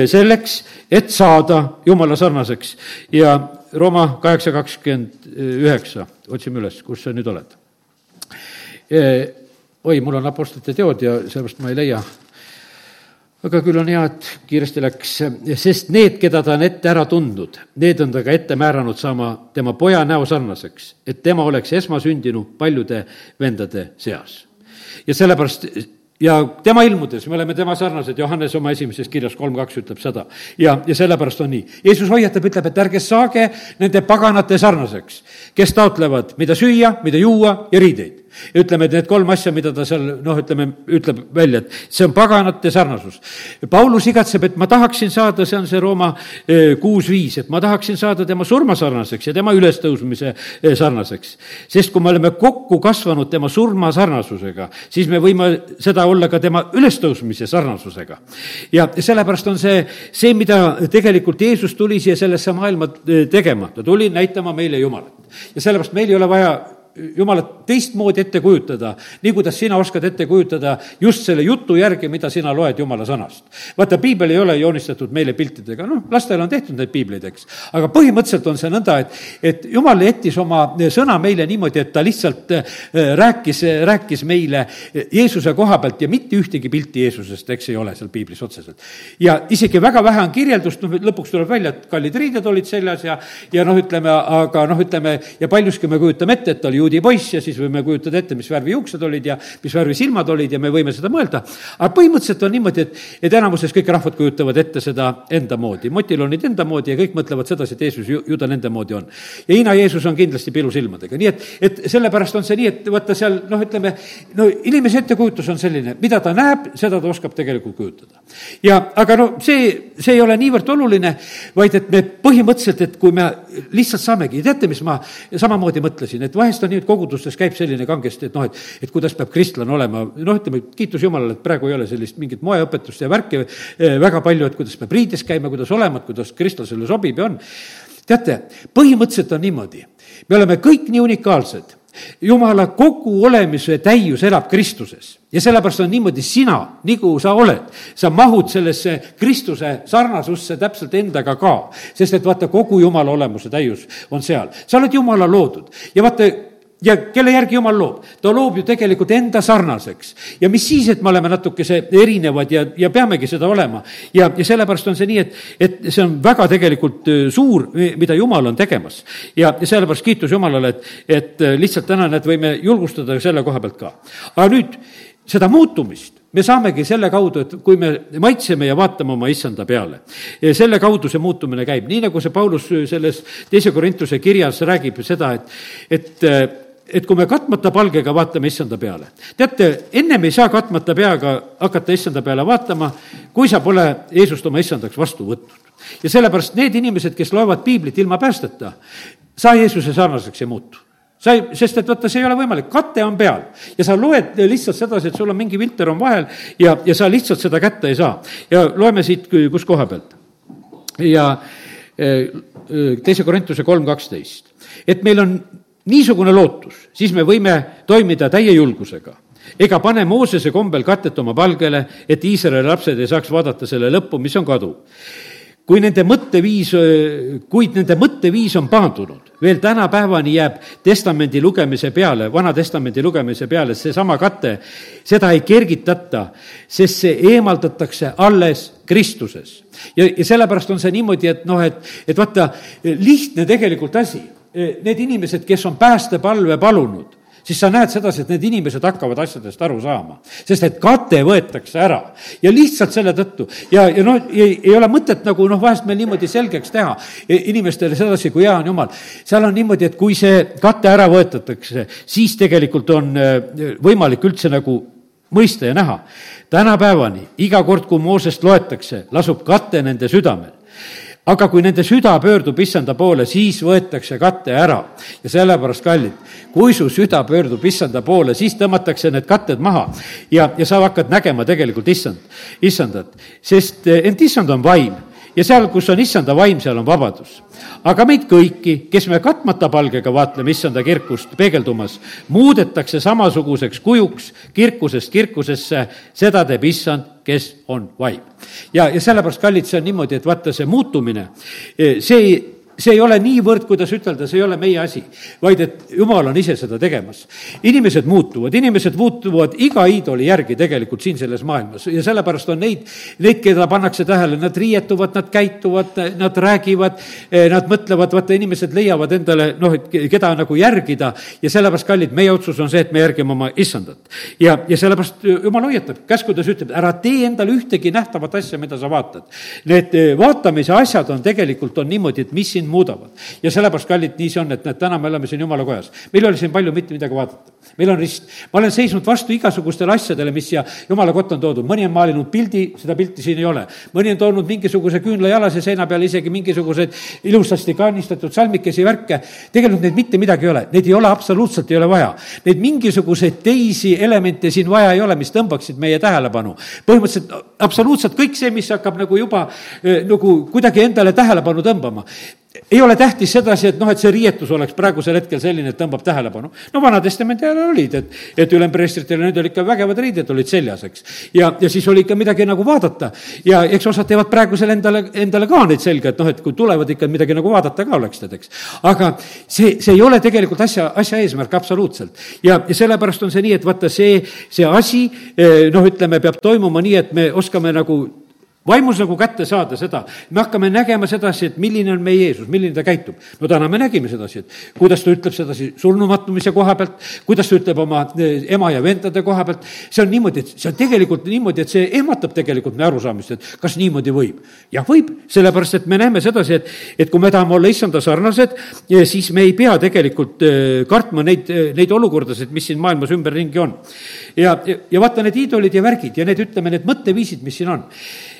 selleks, et saada jumala sarnaseks ja Rooma kaheksa kakskümmend üheksa, otsime üles, kus sa nüüd oled. oi, mul on Apostlite teod ja sellepärast ma ei leia. aga küll on hea, et kiiresti läks, sest need, keda ta on ette ära tundnud, need on ta ka ette määranud saama tema poja näo sarnaseks, et tema oleks esmasündinu paljude vendade seas. ja sellepärast ja tema ilmudes, me oleme tema sarnased, Johannes oma esimeses kirjas kolm kaks ütleb seda. ja, ja sellepärast on nii. Jeesus hoiatab, ütleb, et ärge saage nende paganate sarnaseks, kes taotlevad, mida süüa, mida juua ja riideid ütleme, et need kolm asja, mida ta seal noh, ütleme, ütleb välja, et see on paganate sarnasus. Paulus igatseb, et ma tahaksin saada, see on see Rooma eh, kuus viis, et ma tahaksin saada tema surma sarnaseks ja tema ülestõusmise eh, sarnaseks. sest kui me oleme kokku kasvanud tema surma sarnasusega, siis me võime seda olla ka tema ülestõusmise sarnasusega. ja sellepärast on see, see, mida tegelikult Jeesus tuli siia sellesse maailma eh, tegema, ta tuli näitama meile Jumalat. ja sellepärast meil ei ole vaja jumalat teistmoodi ette kujutada, nii kuidas sina oskad ette kujutada just selle jutu järgi, mida sina loed jumala sõnast. vaata, piibel ei ole joonistatud meile piltidega, noh, lastel on tehtud neid piibleid, eks. aga põhimõtteliselt on see nõnda, et, et jumal jättis oma sõna meile niimoodi, et ta lihtsalt äh, rääkis, rääkis meile Jeesuse koha pealt ja mitte ühtegi pilti Jeesusest, eks ei ole seal piiblis otseselt. ja isegi väga vähe on kirjeldust, noh, lõpuks tuleb välja, et kallid riided olid seljas ja, ja noh, ütleme, aga noh, ütleme, ja paljuski me kujutame ette, et ta oli juudi poiss ja siis võime kujutada ette, mis värvi juuksed olid ja mis värvi silmad olid ja me võime seda mõelda. aga põhimõtteliselt on niimoodi, et, et enamuses kõik rahvad kujutavad ette seda enda moodi. motil on nüüd enda moodi ja kõik mõtlevad sedasi, et Jeesus ju, ju ta nende moodi on. ja Hiina Jeesus on kindlasti pilusilmadega, nii et, et sellepärast on see nii, et vaata seal noh, ütleme, no inimese ettekujutus on selline, mida ta näeb, seda ta oskab tegelikult kujutada. ja aga no see, see ei ole niivõrd oluline, vaid et me põhimõtteliselt, et kui me lihtsalt saamegi, teate, mis ma samamoodi mõtlesin, et vahest on nii, et kogudustes käib selline kangesti, et noh, et, et kuidas peab kristlane olema, noh, ütleme, kiitus Jumalale, et praegu ei ole sellist mingit moeõpetust ja värki eh, väga palju, et kuidas peab riides käima, kuidas olema, et kuidas kristlasele sobib ja on. teate, põhimõtteliselt on niimoodi, me oleme kõik nii unikaalsed. Jumala kogu olemise täius elab Kristuses. Ja sellepärast on niimoodi, sina, nagu sa oled, sa mahud sellesse Kristuse sarnasusse täpselt endaga ka. sest et vaata, kogu jumala olemuse täius on seal, sa oled jumala loodud. Ja vaata, ja kelle järgi jumal loob? ta loob ju tegelikult enda sarnaseks. ja mis siis, et me oleme natukese erinevad ja, ja peamegi seda olema. ja, ja sellepärast on see nii, et, et see on väga tegelikult äh, suur, mida jumal on tegemas. ja, ja sellepärast kiitus Jumalale, et, et äh, lihtsalt täna, näed, võime julgustada selle koha pealt ka. aga nüüd, seda muutumist me saamegi selle kaudu, et kui me maitseme ja vaatame oma issanda peale. selle kaudu see muutumine käib, nii nagu see Paulus selles teise Korintuse kirjas räägib seda, et, et et kui me katmata palgega vaatame issanda peale. teate, ennem ei saa katmata peaga hakata issanda peale vaatama, kui sa pole Jeesust oma issandaks vastu võtnud. ja sellepärast need inimesed, kes loevad piiblit ilma päästeta, sa Jeesuse sarnaseks ei muutu sa ei, sest et vaata, see ei ole võimalik, kate on peal ja sa loed lihtsalt sedasi, et sul on mingi filter on vahel ja, ja sa lihtsalt seda kätte ei saa. ja loeme siit, kus koha pealt. ja eh, teise Korintuse kolm kaksteist, et meil on niisugune lootus, siis me võime toimida täie julgusega ega pane Moosese kombel katet oma palgele, et Iisraeli lapsed ei saaks vaadata selle lõppu, mis on kadu. kui nende mõtteviis, kuid nende mõtteviis on paandunud, veel tänapäevani jääb testamendi lugemise peale, Vana Testamendi lugemise peale seesama kate, seda ei kergitata, sest see eemaldatakse alles Kristuses. ja, ja sellepärast on see niimoodi, et noh, et, et vaata, lihtne tegelikult asi need inimesed, kes on päästepalve palunud, siis sa näed sedasi, et need inimesed hakkavad asjadest aru saama. sest et kate võetakse ära ja lihtsalt selle tõttu ja, ja noh, ei, ei ole mõtet nagu noh, vahest meil niimoodi selgeks teha inimestele sedasi, kui hea on Jumal. seal on niimoodi, et kui see kate ära võetatakse, siis tegelikult on eh, võimalik üldse nagu mõista ja näha. tänapäevani iga kord, kui Moosest loetakse, lasub kate nende südamel aga kui nende süda pöördub issanda poole, siis võetakse kate ära. ja sellepärast, kallid, kui su süda pöördub issanda poole, siis tõmmatakse need katted maha ja, ja sa hakkad nägema tegelikult issand, issandat, sest ent issand on vaim ja seal, kus on issanda vaim, seal on vabadus. aga meid kõiki, kes me katmata palgega vaatleme issanda kirkust peegeldumas, muudetakse samasuguseks kujuks kirkusest kirkusesse, seda teeb issand, kes on vaim. ja, ja sellepärast, kallid, see on niimoodi, et vaata, see muutumine, see ei see ei ole niivõrd, kuidas ütelda, see ei ole meie asi, vaid et jumal on ise seda tegemas. inimesed muutuvad, inimesed muutuvad iga iidoli järgi tegelikult siin selles maailmas ja sellepärast on neid, neid, keda pannakse tähele, nad riietuvad, nad käituvad, nad räägivad, nad mõtlevad, vaata, inimesed leiavad endale noh, et keda nagu järgida ja sellepärast, kallid, meie otsus on see, et me järgime oma issandat. ja, ja sellepärast jumal hoiatab, käskudes ütleb, ära tee endale ühtegi nähtavat asja, mida sa vaatad. Need vaatamise asjad on tegelikult, on niimoodi, et mis sind sind muudavad. ja sellepärast, kallid, nii see on, et näed, täna me oleme siin jumala kojas. meil ei ole siin palju mitte midagi vaadata. meil on rist. ma olen seisnud vastu igasugustele asjadele, mis siia jumala kotta on toodud. mõni on maalinud pildi, seda pilti siin ei ole. mõni on toonud mingisuguse küünlajalase seina peale isegi mingisuguseid ilusasti kaanistatud salmikesi, värke. tegelikult neid mitte midagi ei ole, neid ei ole absoluutselt, ei ole vaja. Neid mingisuguseid teisi elemente siin vaja ei ole, mis tõmbaksid meie tähelepanu. põhimõtteliselt absoluutselt kõik see, mis hakkab nagu juba eh, nagu kuidagi endale tähelepanu tõmbama ei ole tähtis sedasi, et noh, et see riietus oleks praegusel hetkel selline, et tõmbab tähelepanu. no Vana-testamendi ajal olid, et, et ülempreestritel nüüd olid ikka vägevad riided olid seljas, eks. ja, ja siis oli ikka midagi nagu vaadata ja eks osad teevad praegusel endale, endale ka neid selga, et noh, et kui tulevad ikka midagi nagu vaadata ka oleks, tead, eks. aga see, see ei ole tegelikult asja, asja eesmärk absoluutselt. ja, ja sellepärast on see nii, et vaata, see, see asi eh, noh, ütleme, peab toimuma nii, et me oskame nagu vaimus nagu kätte saada seda, me hakkame nägema sedasi, et milline on meie Jeesus, milline ta käitub. no täna me nägime sedasi, et kuidas ta ütleb sedasi surnumatumise koha pealt, kuidas ta ütleb oma eh, ema ja vendade koha pealt, see on niimoodi, et see on tegelikult niimoodi, et see ehmatab tegelikult meie arusaamist, et kas niimoodi võib. jah, võib, sellepärast et me näeme sedasi, et, et kui me tahame olla issanda sarnased, eh, siis me ei pea tegelikult eh, kartma neid, neid olukordasid, mis siin maailmas ümberringi on. ja, ja, ja vaata need iidolid ja värgid ja need, ütleme, need mõtteviisid, mis siin on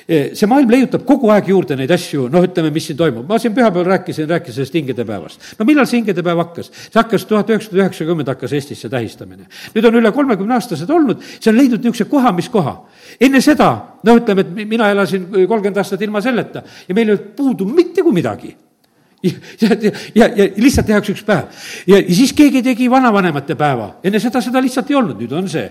see maailm leiutab kogu aeg juurde neid asju, noh, ütleme, mis siin toimub. ma siin pühapäeval rääkisin, rääkisin sellest hingede päevast. no millal see hingede päev hakkas? see hakkas tuhat üheksasada üheksakümmend hakkas Eestis see tähistamine. nüüd on üle kolmekümne aastased olnud, see on leidnud niisuguse koha, mis koha. enne seda, no ütleme, et mina elasin kolmkümmend aastat ilma selleta ja meil ei olnud puudu mitte kui midagi ja, ja, ja, ja lihtsalt tehakse üks päev. ja, siis keegi tegi vanavanemate päeva, enne seda seda lihtsalt ei olnud, nüüd on see.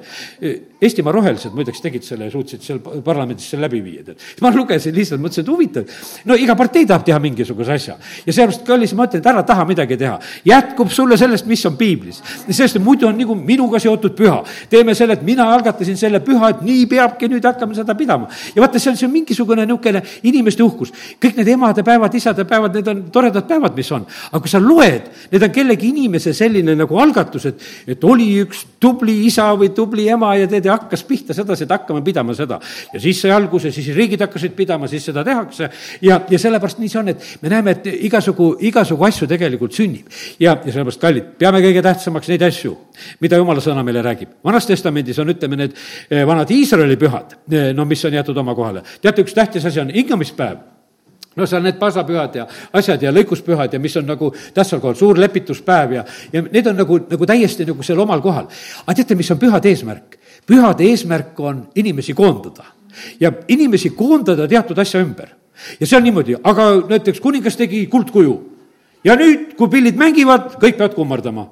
Eestimaa Rohelised muideks tegid selle ja suutsid seal parlamendis selle läbi viia, tead. ma lugesin lihtsalt, mõtlesin, et huvitav, no iga partei tahab teha mingisuguse asja. ja sellepärast, kallis, ma ütlen, et ära taha midagi teha. jätkub sulle sellest, mis on piiblis. sest muidu on nagu minuga seotud püha. teeme selle, et mina algatasin selle püha, et nii peabki, nüüd hakkame seda pidama. ja vaata, see on, see on mingisugune niisugune inimeste uhkus. kõik need emade päevad, isade päevad, need on toredad toredad päevad, mis on. aga kui sa loed, need on kellegi inimese selline nagu algatus, et, et oli üks tubli isa või tubli ema ja tead, ja hakkas pihta sedasi, et hakkame pidama seda. ja siis sai alguse, siis riigid hakkasid pidama, siis seda tehakse ja, ja sellepärast nii see on, et me näeme, et igasugu, igasugu asju tegelikult sünnib. ja, ja sellepärast, kallid, peame kõige tähtsamaks neid asju, mida jumala sõna meile räägib. vanas testamendis on, ütleme, need eh, vanad Iisraeli pühad, eh, no mis on jäetud oma kohale. teate, üks tähtis asi on hingamispäev no seal need pasapühad ja asjad ja lõikuspühad ja mis on nagu tähtsal kohal, suur lepituspäev ja, ja need on nagu, nagu täiesti nagu seal omal kohal. aga teate, mis on pühade eesmärk? pühade eesmärk on inimesi koondada ja inimesi koondada teatud asja ümber. ja see on niimoodi, aga näiteks kuningas tegi kuldkuju ja nüüd, kui pillid mängivad, kõik peavad kummardama.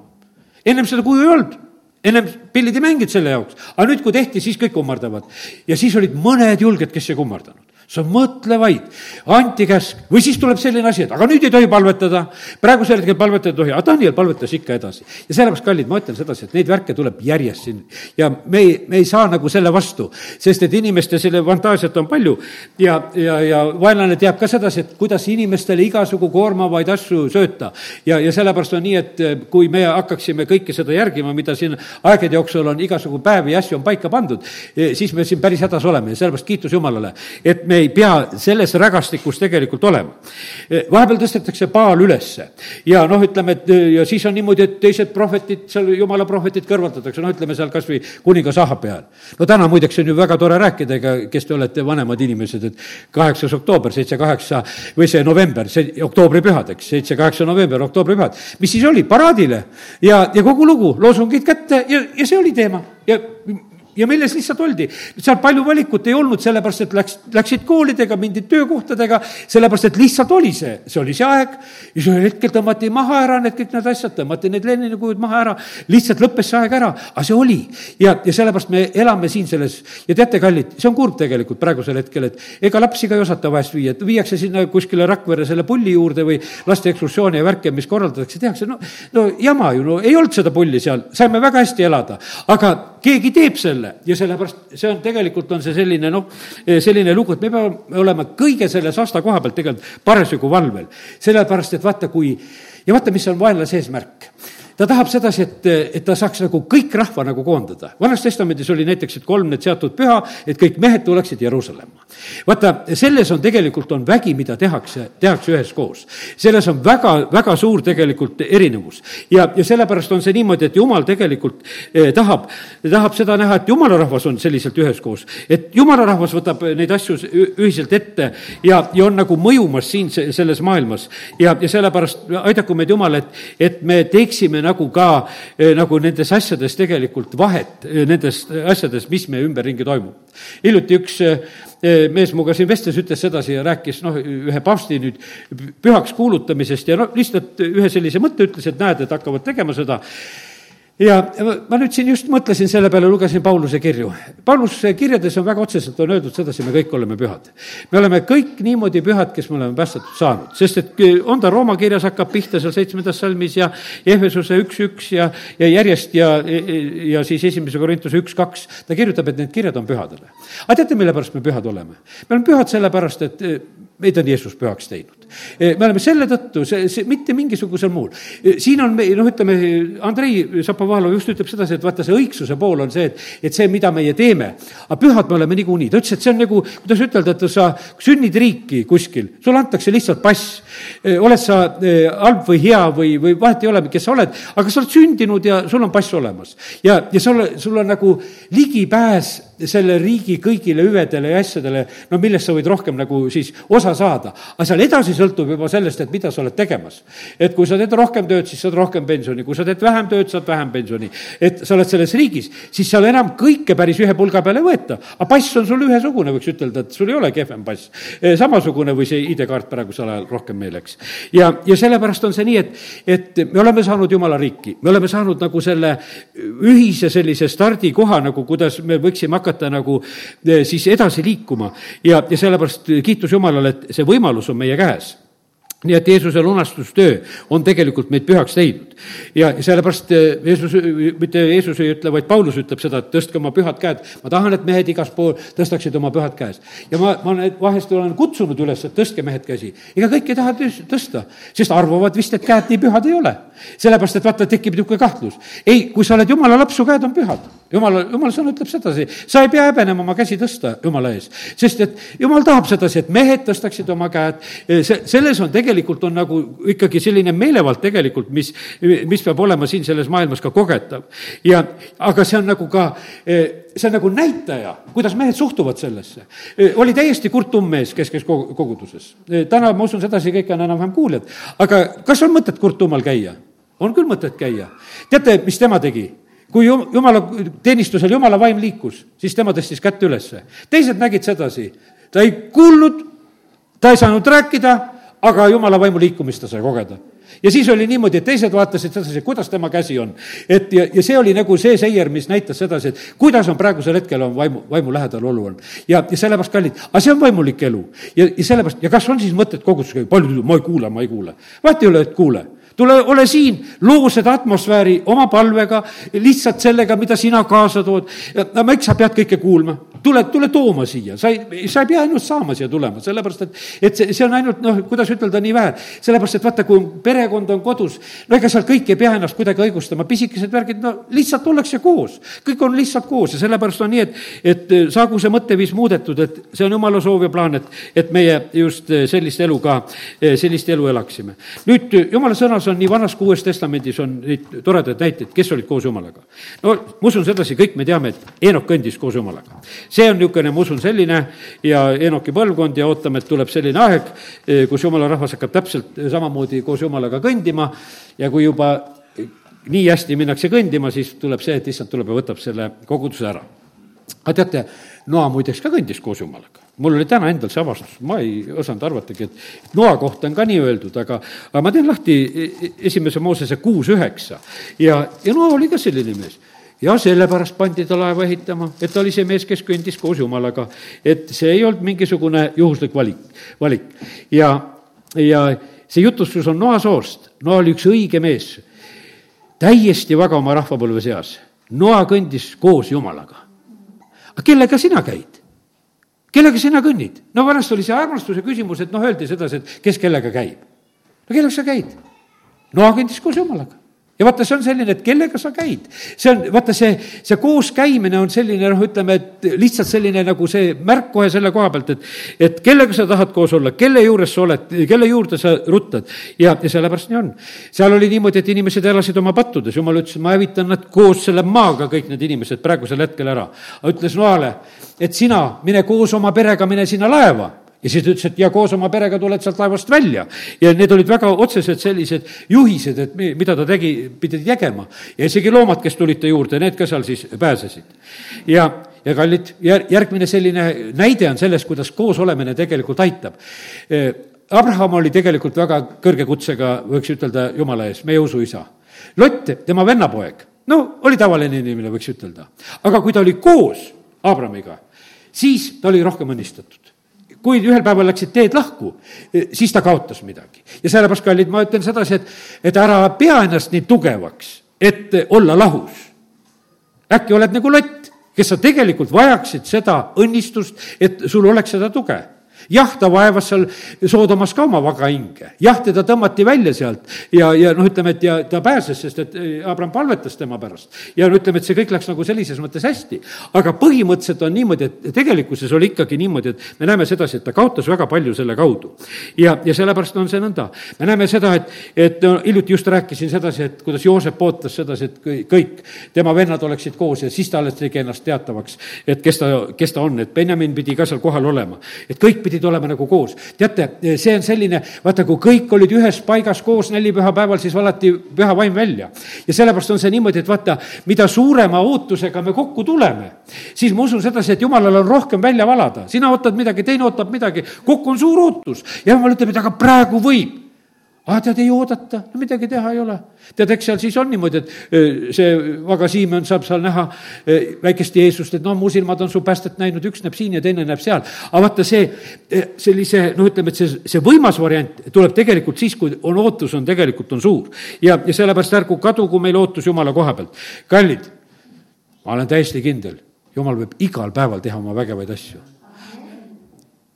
ennem seda kuju ei olnud ennem pillid ei mänginud selle jaoks, aga nüüd, kui tehti, siis kõik kummardavad. ja siis olid mõned julged, kes ei kummardanud sa mõtle vaid, anti käsk või siis tuleb selline asi, et aga nüüd ei tohi palvetada. praegusel hetkel palvetada ei tohi, aga Daniel palvetas ikka edasi. ja sellepärast, kallid, ma ütlen sedasi, et neid värke tuleb järjest siin ja me ei, me ei saa nagu selle vastu, sest et inimeste selle fantaasiat on palju ja, ja, ja vaenlane teab ka sedasi, et kuidas inimestele igasugu koormavaid asju sööta. ja, ja sellepärast on nii, et eh, kui me hakkaksime kõike seda järgima, mida siin aegade jooksul on igasugu päevi ja asju on paika pandud, eh, siis me siin päris hädas oleme ja sellepärast kiitus Jumalale, et me me ei pea selles rägastikus tegelikult olema. vahepeal tõstetakse Baal ülesse ja noh, ütleme, et ja siis on niimoodi, et teised prohvetid, seal jumala prohvetid kõrvaldatakse, no ütleme seal kas või kuningas Ahabi ajal. no täna muideks on ju väga tore rääkida, ega kes te olete vanemad inimesed, et kaheksas oktoober, seitse, kaheksa või see november, see oktoobripühad, eks, seitse, kaheksa november, oktoobripühad. mis siis oli, paraadile ja, ja kogu lugu, loosungid kätte ja, ja see oli teema ja ja milles lihtsalt oldi. seal palju valikut ei olnud, sellepärast et läks, läksid koolidega, mindi töökohtadega, sellepärast et lihtsalt oli see, see oli see aeg. Ja ühel hetkel tõmmati maha ära need kõik need asjad, tõmmati need Lenini kujud maha ära, lihtsalt lõppes see aeg ära, aga see oli. ja, ja sellepärast me elame siin selles. Ja teate, kallid, see on kurb tegelikult praegusel hetkel, et ega lapsi ka ei osata vahest viia, et viiakse sinna kuskile Rakvere selle pulli juurde või laste ekskursioone ja värke, mis korraldatakse, tehakse, no, no jama ju, no ei olnud seda pulli seal, saime väga hästi elada, aga keegi teeb selle ja sellepärast see on, tegelikult on see selline noh, selline lugu, et me peame olema kõige selle sasta koha pealt tegelikult parasjagu valvel. sellepärast, et vaata, kui ja vaata, mis on vaenlase eesmärk ta tahab sedasi, et, et ta saaks nagu kõik rahva nagu koondada. vanas testamendis oli näiteks, et kolm need seatud püha, et kõik mehed tuleksid Jeruusalemma. vaata, selles on tegelikult, on vägi, mida tehakse, tehakse üheskoos. selles on väga, väga suur tegelikult erinevus. ja, ja sellepärast on see niimoodi, et jumal tegelikult eh, tahab, tahab seda näha, et jumala rahvas on selliselt üheskoos. et jumala rahvas võtab neid asju ühiselt ette ja, ja on nagu mõjumas siin selles maailmas. ja, ja sellepärast aidaku meid Jumal, et, et me teeksime nagu ka eh, nagu nendes asjades tegelikult vahet, eh, nendes asjades, mis meie ümberringi toimub. hiljuti üks eh, mees minuga siin vestles, ütles sedasi ja rääkis noh, ühe papsti nüüd pühaks kuulutamisest ja noh, lihtsalt ühe sellise mõtte ütles, et näed, et hakkavad tegema seda ja ma nüüd siin just mõtlesin selle peale, lugesin Pauluse kirju. Pauluse kirjades on väga otseselt on öeldud sedasi, me kõik oleme pühad. me oleme kõik niimoodi pühad, kes me oleme päästetud saanud, sest et on ta Rooma kirjas hakkab pihta seal seitsmendas salmis ja Ehvesuse üks, üks ja, ja järjest ja, ja siis esimese Korintuse üks, kaks, ta kirjutab, et need kirjad on pühadele. aga teate, mille pärast me pühad oleme? me oleme pühad sellepärast, et meid on Jeesus pühaks teinud. Me oleme selle tõttu, see, see, mitte mingisugusel muul. siin on noh, ütleme, Andrei Šapovalov just ütleb sedasi, et vaata, see õigsuse pool on see, et, et see, mida meie teeme, aga pühad me oleme niikuinii. ta ütles, et see on nagu, kuidas ütelda, et sa sünnid riiki kuskil, sulle antakse lihtsalt pass. oled sa halb või hea või, või vahet ei ole, kes sa oled, aga sa oled sündinud ja sul on pass olemas. ja, ja sul, sul on nagu ligipääs selle riigi kõigile hüvedele ja asjadele, no millest sa võid rohkem nagu siis osa saada. aga seal edasi sõltub juba sellest, et mida sa oled tegemas. et kui sa teed rohkem tööd, siis saad rohkem pensioni, kui sa teed vähem tööd, saad vähem pensioni. et sa oled selles riigis, siis seal enam kõike päris ühe pulga peale ei võeta. aga pass on sul ühesugune, võiks ütelda, et sul ei ole kehvem pass. E, samasugune või see ID-kaart praegusel ajal rohkem meil, eks. ja, ja sellepärast on see nii, et, et me oleme saanud jumala riiki, me oleme saanud nagu selle ühise sellise stardikoha nagu, kuidas me võiksime hakata nagu eh, siis edasi liikuma ja, ja sellepärast kiitus Jumalale, et see võimalus on meie käes nii et Jeesuse lunastustöö on tegelikult meid pühaks teinud. ja sellepärast eh, Jeesus, mitte Jeesus ei ütle, vaid Paulus ütleb seda, et tõstke oma pühad käed. ma tahan, et mehed igas pool tõstaksid oma pühad käes. ja ma, ma vahest olen kutsunud üles, et tõstke mehed käsi. ega kõik ei taha tõsta, sest arvavad vist, et käed nii pühad ei ole. sellepärast, et vaata, tekib niisugune kahtlus. ei, kui sa oled jumala laps, su käed on pühad. jumala, jumala sõna ütleb sedasi, sa ei pea häbenema oma käsi tõsta jumala ees. sest et jumal tahab sedasi, et mehed tõstaksid oma käed, see, selles on tegelikult tegelikult on nagu ikkagi selline meelevald tegelikult, mis, mis peab olema siin selles maailmas ka kogetav. ja, aga see on nagu ka, eh, see on nagu näitaja, kuidas mehed suhtuvad sellesse. Eh, oli täiesti kurt tummmees, kes käis koguduses. Eh, täna ma usun sedasi, kõik on enam-vähem kuuljad. aga kas on mõtet kurt tummal käia? on küll mõtet käia. teate, mis tema tegi? kui jumala teenistusel jumala vaim liikus, siis tema tõstis kätt ülesse. teised nägid sedasi, ta ei kuulnud, ta ei saanud rääkida, aga jumala vaimu liikumist ta sai kogeda ja siis oli niimoodi, et teised vaatasid sedasi, kuidas tema käsi on. et ja, ja see oli nagu see seier, mis näitas sedasi, et kuidas on praegusel hetkel on vaimu, vaimu lähedal olu on. ja, ja sellepärast, kallid, aga see on vaimulik elu. ja, ja sellepärast, ja kas on siis mõtet koguduses käia, palju, ma ei kuule, ma ei kuule. vahet ei ole, et kuule tule, ole siin, loo seda atmosfääri oma palvega, lihtsalt sellega, mida sina kaasa tood. no miks sa pead kõike kuulma? Tule, tule tooma siia, sa ei, sa ei pea ainult saama siia tulema, sellepärast et, et see, see on ainult noh, kuidas ütelda, nii vähe. sellepärast, et vaata, kui perekond on kodus, no ega seal kõik ei pea ennast kuidagi õigustama, pisikesed värgid, no lihtsalt ollakse koos. kõik on lihtsalt koos ja sellepärast on nii, et, et saagu see mõtteviis muudetud, et see on jumala soov ja plaan, et, et meie just sellist elu ka, sellist elu elaksime. nüüd jumala sõnas on nii vanas kui uues testamendis on neid toredaid näiteid, kes olid koos jumalaga. no ma usun sedasi, kõik me teame, et Eenok kõndis koos jumalaga. See on niisugune, ma usun, selline ja Eenoki põlvkond ja ootame, et tuleb selline aeg, eh, kus jumala rahvas hakkab täpselt samamoodi koos jumalaga kõndima. Ja kui juba nii hästi minnakse kõndima, siis tuleb see, et issand tuleb ja võtab selle koguduse ära. aga teate, Noa muideks ka kõndis koos jumalaga. Mul oli täna endal see avastus, ma ei osanud arvatagi, et noa kohta on ka nii öeldud, aga, aga ma teen lahti e-, e-, esimese Moosese kuus üheksa. Ja, ja noa oli ka selline mees ja sellepärast pandi ta laeva ehitama, et ta oli see mees, kes kõndis koos Jumalaga. et see ei olnud mingisugune juhuslik valik, valik. ja, ja see jutustus on Noa soost, Noa oli üks õige mees, täiesti vaga oma rahvapõlve seas. Noa kõndis koos Jumalaga. aga kellega sina käid? kellega sina kõnnid? no vanasti oli see armastuse küsimus, et noh, öeldi sedasi, et kes kellega käib. no kellega sa käid? Noa kõndis koos Jumalaga ja vaata, see on selline, et kellega sa käid. see on, vaata, see, see kooskäimine on selline, noh, ütleme, et lihtsalt selline nagu see märk kohe selle koha pealt, et et kellega sa tahad koos olla, kelle juures sa oled, kelle juurde sa ruttad. ja, ja sellepärast nii on. seal oli niimoodi, et inimesed elasid oma pattudes, jumal ütles, ma hävitan nad koos selle maaga, kõik need inimesed praegusel hetkel ära. ütles Noale, et sina, mine koos oma perega, mine sinna laeva ja siis ta ütles, et ja koos oma perega tuled sealt laevast välja. ja need olid väga otsesed sellised juhised, et mida ta tegi, pidi tegema. ja isegi loomad, kes tulid ta juurde, need ka seal siis pääsesid. ja, ja kallid, järgmine selline näide on sellest, kuidas koos olemine tegelikult aitab. Abraham oli tegelikult väga kõrge kutsega, võiks ütelda, jumala ees, meie usuisa. Lott, tema vennapoeg, no oli tavaline inimene, võiks ütelda. aga kui ta oli koos Abramiga, siis ta oli rohkem õnnistatud kui ühel päeval läksid teed lahku, eh, siis ta kaotas midagi. ja sellepärast, kallid, ma ütlen sedasi, et, et ära pea ennast nii tugevaks, et olla lahus. äkki oled nagu lott, kes sa tegelikult vajaksid seda õnnistust, et sul oleks seda tuge jah, ta vaevas seal Soodomas ka oma vaga hinge, jah, teda tõmmati välja sealt ja, ja noh, ütleme, et ja ta pääses, sest et eh, Abram palvetas tema pärast. ja no ütleme, et see kõik läks nagu sellises mõttes hästi. aga põhimõtteliselt on niimoodi, et tegelikkuses oli ikkagi niimoodi, et me näeme sedasi, et ta kaotas väga palju selle kaudu. ja, ja sellepärast on see nõnda. me näeme seda, et, et no hiljuti just rääkisin sedasi, et kuidas Joosep ootas sedasi, et kõik tema vennad oleksid koos ja siis ta alles tegi ennast teatavaks, et kes ta, kes ta on, et Benjamin pidi ka seal kohal olema. et kõik pidi pidid olema nagu koos. teate, see on selline, vaata, kui kõik olid ühes paigas koos nelipühapäeval, siis valati püha vaim välja. ja sellepärast on see niimoodi, et vaata, mida suurema ootusega me kokku tuleme, siis ma usun sedasi, et jumalal on rohkem välja valada. sina ootad midagi, teine ootab midagi, kokku on suur ootus. ja jumal ütleb, et aga praegu võib aga tead, ei oodata, midagi teha ei ole. tead, eks seal siis on niimoodi, et see vaga Siimon saab seal näha väikest Jeesust, et no mu silmad on su päästet näinud, üks näeb siin ja teine näeb seal. aga vaata see, sellise, noh, ütleme, et see, see võimas variant tuleb tegelikult siis, kui on ootus, on tegelikult, on suur. ja, ja sellepärast ärgu kadugu meil ootus Jumala koha pealt. kallid, ma olen täiesti kindel, Jumal võib igal päeval teha oma vägevaid asju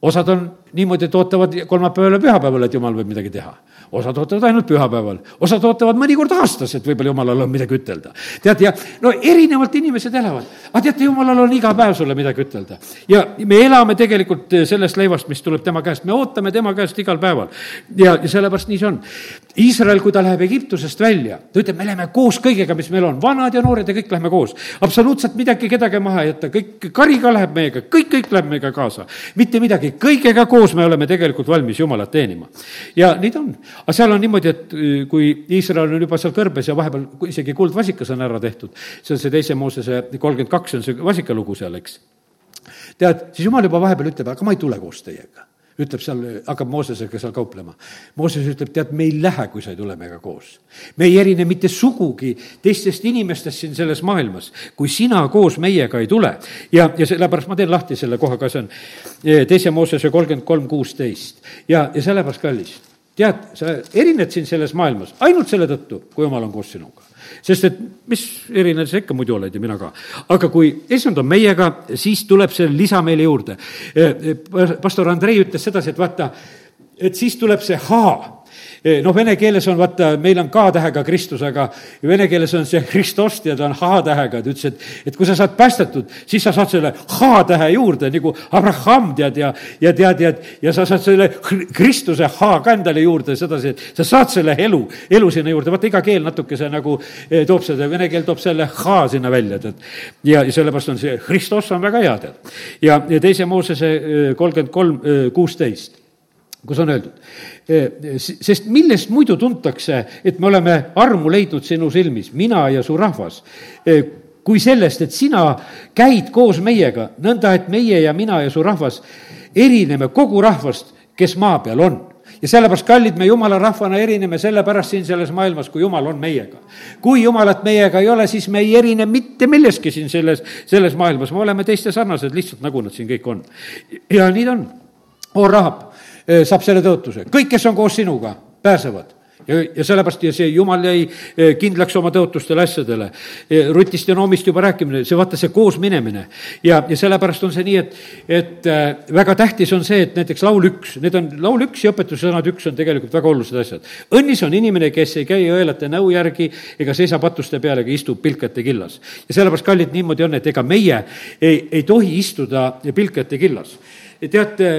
osad on niimoodi, et ootavad kolmapäeval ja pühapäeval, et jumal võib midagi teha osad ootavad ainult pühapäeval, osad ootavad mõnikord aastas, et võib-olla jumalal on midagi ütelda. tead, ja no erinevalt inimesed elavad, aga teate, jumalal on iga päev sulle midagi ütelda. ja me elame tegelikult sellest leivast, mis tuleb tema käest, me ootame tema käest igal päeval. ja, ja sellepärast nii see on. Iisrael, kui ta läheb Egiptusest välja, ta ütleb, me läheme koos kõigega, mis meil on, vanad ja noored ja kõik läheme koos. absoluutselt midagi kedagi maha ei jäta, kõik, kari ka läheb meiega, kõik, kõik läheb meiega kaasa. mitte midagi, kõigega koos me oleme tegelikult valmis Jumalat teenima. ja nii ta on aga seal on niimoodi, et äh, kui Iisrael on juba seal kõrbes ja vahepeal isegi kuldvasikas on ära tehtud, see on see teise Moosese kolmkümmend kaks on see vasikalugu seal, eks. tead, siis jumal juba vahepeal ütleb, aga ma ei tule koos teiega ütleb seal, hakkab Moosesega seal kauplema. Mooses ütleb, tead, me ei lähe, kui sa ei tule meiega koos. me ei erine mitte sugugi teistest inimestest siin selles maailmas, kui sina koos meiega ei tule. ja, ja sellepärast ma teen lahti selle koha ka, see on eh, teise Moosese kolmkümmend kolm, kuusteist. ja, ja sellepärast, kallis tead, sa erined siin selles maailmas ainult selle tõttu, kui jumal on koos sinuga. Sest et mis eriline sa ikka muidu oled ja mina ka. aga kui issand on meiega, siis tuleb see lisa meile juurde. pastor Andrei ütles sedasi, et vaata, et siis tuleb see haa Eh, noh, vene keeles on vaata, meil on K-tähega Kristus, aga vene keeles on see Hristost ja ta on H-tähega, ta ütles, et, et kui sa saad päästetud, siis sa saad selle H-tähe juurde nagu Abraham tead ja, ja tead ja, ja sa saad selle Kristuse H ka endale juurde sedasi, et sa saad selle elu, elu sinna juurde, vaata iga keel natukese nagu eh, toob seda, vene keel toob selle H sinna välja, tead. ja, ja sellepärast on see Hristos on väga hea, tead. ja, ja teise Moosese eh, kolmkümmend kolm, kuusteist kus on öeldud, sest millest muidu tuntakse, et me oleme armu leidnud sinu silmis, mina ja su rahvas, kui sellest, et sina käid koos meiega, nõnda et meie ja mina ja su rahvas erineme kogu rahvast, kes maa peal on ja sellepärast, kallid, me jumala rahvana erineme sellepärast siin selles maailmas, kui jumal on meiega. kui jumalat meiega ei ole, siis me ei erine mitte milleski siin selles, selles maailmas, me oleme teiste sarnased lihtsalt, nagu nad siin kõik on. ja nii ta on. oo, Rahab saab selle tõotuse, kõik, kes on koos sinuga, pääsevad ja, ja sellepärast ja see jumal jäi kindlaks oma tõotustele asjadele. Rutist ja Noomist juba rääkimine, see vaata, see koos minemine. ja, ja sellepärast on see nii, et, et väga tähtis on see, et näiteks laul üks, need on, laul üks ja õpetussõnad üks on tegelikult väga olulised asjad. õnnis on inimene, kes ei käi õelate nõu järgi ega seisa patuste peal ega istu pilkete killas. ja sellepärast, kallid, niimoodi on, et ega meie ei, ei tohi istuda pilkete killas. teate,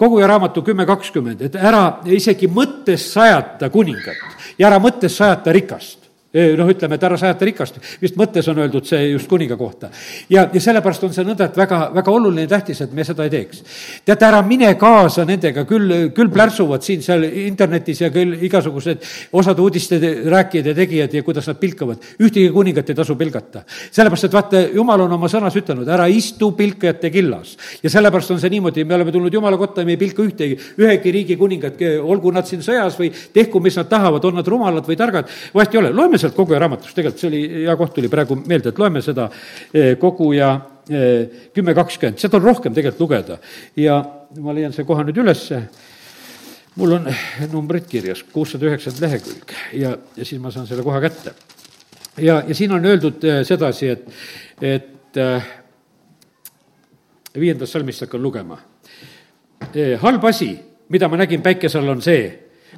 koguja raamatu kümme kakskümmend, et ära isegi mõttes sajata kuningat ja ära mõttes sajata rikast noh, ütleme, et ära sajata rikast, vist mõttes on öeldud see just kuninga kohta. ja, ja sellepärast on see nõnda, et väga, väga oluline ja tähtis, et me seda ei teeks. teate, ära mine kaasa nendega, küll, küll plärtsuvad siin seal internetis ja küll igasugused osad uudiste rääkijad ja tegijad ja kuidas nad pilkavad. ühtegi kuningat ei tasu pilgata. sellepärast, et vaata, jumal on oma sõnas ütelnud, ära istu pilkajate killas. ja sellepärast on see niimoodi, me oleme tulnud jumala kotta ja me ei pilka ühtegi, ühegi riigi kuningat, olgu nad siin sõjas või tehku, mis nad tahavad, on nad rumalad või targad, vahet ei ole, loeme sealt koguja raamatust, tegelikult see oli, hea koht tuli praegu meelde, et loeme seda eh, koguja eh, kümme kakskümmend, sealt on rohkem tegelikult lugeda. ja ma leian selle koha nüüd ülesse, mul on numbrid kirjas, kuussada üheksakümmend lehekülg ja, ja siis ma saan selle koha kätte. ja, ja siin on öeldud eh, sedasi, et, et viiendast salmist hakkan lugema. halb asi, mida ma nägin päikese all, on see,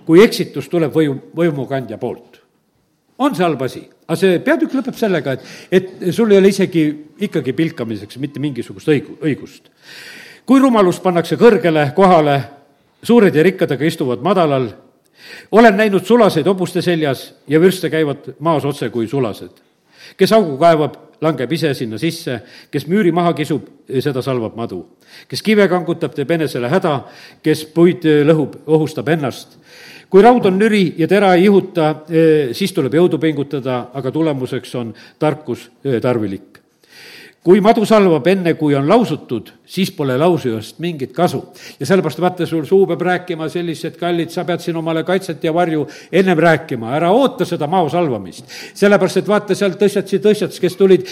kui eksitus tuleb võim, võimukandja poolt on see halb asi, aga see peatükk lõpeb sellega, et, et sul ei ole isegi ikkagi pilkamiseks mitte mingisugust õigu-, õigust. kui rumalus pannakse kõrgele kohale, suured ja rikkad aga istuvad madalal, olen näinud sulaseid hobuste seljas ja vürste käivad maas otse kui sulased. kes augu kaevab, langeb ise sinna sisse, kes müüri maha kisub, seda salvab madu. kes kive kangutab, teeb enesele häda, kes puid lõhub, ohustab ennast kui raud on nüri ja tera ei ihuta, eh, siis tuleb jõudu pingutada, aga tulemuseks on tarkus eh, tarvilik. Kui madu salvab enne, kui on lausutud, siis pole lausujast mingit kasu. ja sellepärast vaata, sul suu peab rääkima sellised kallid, sa pead siin omale kaitset ja varju ennem rääkima, ära oota seda mao salvamist. sellepärast, et vaata, seal tõstjatsi tõstjats, kes tulid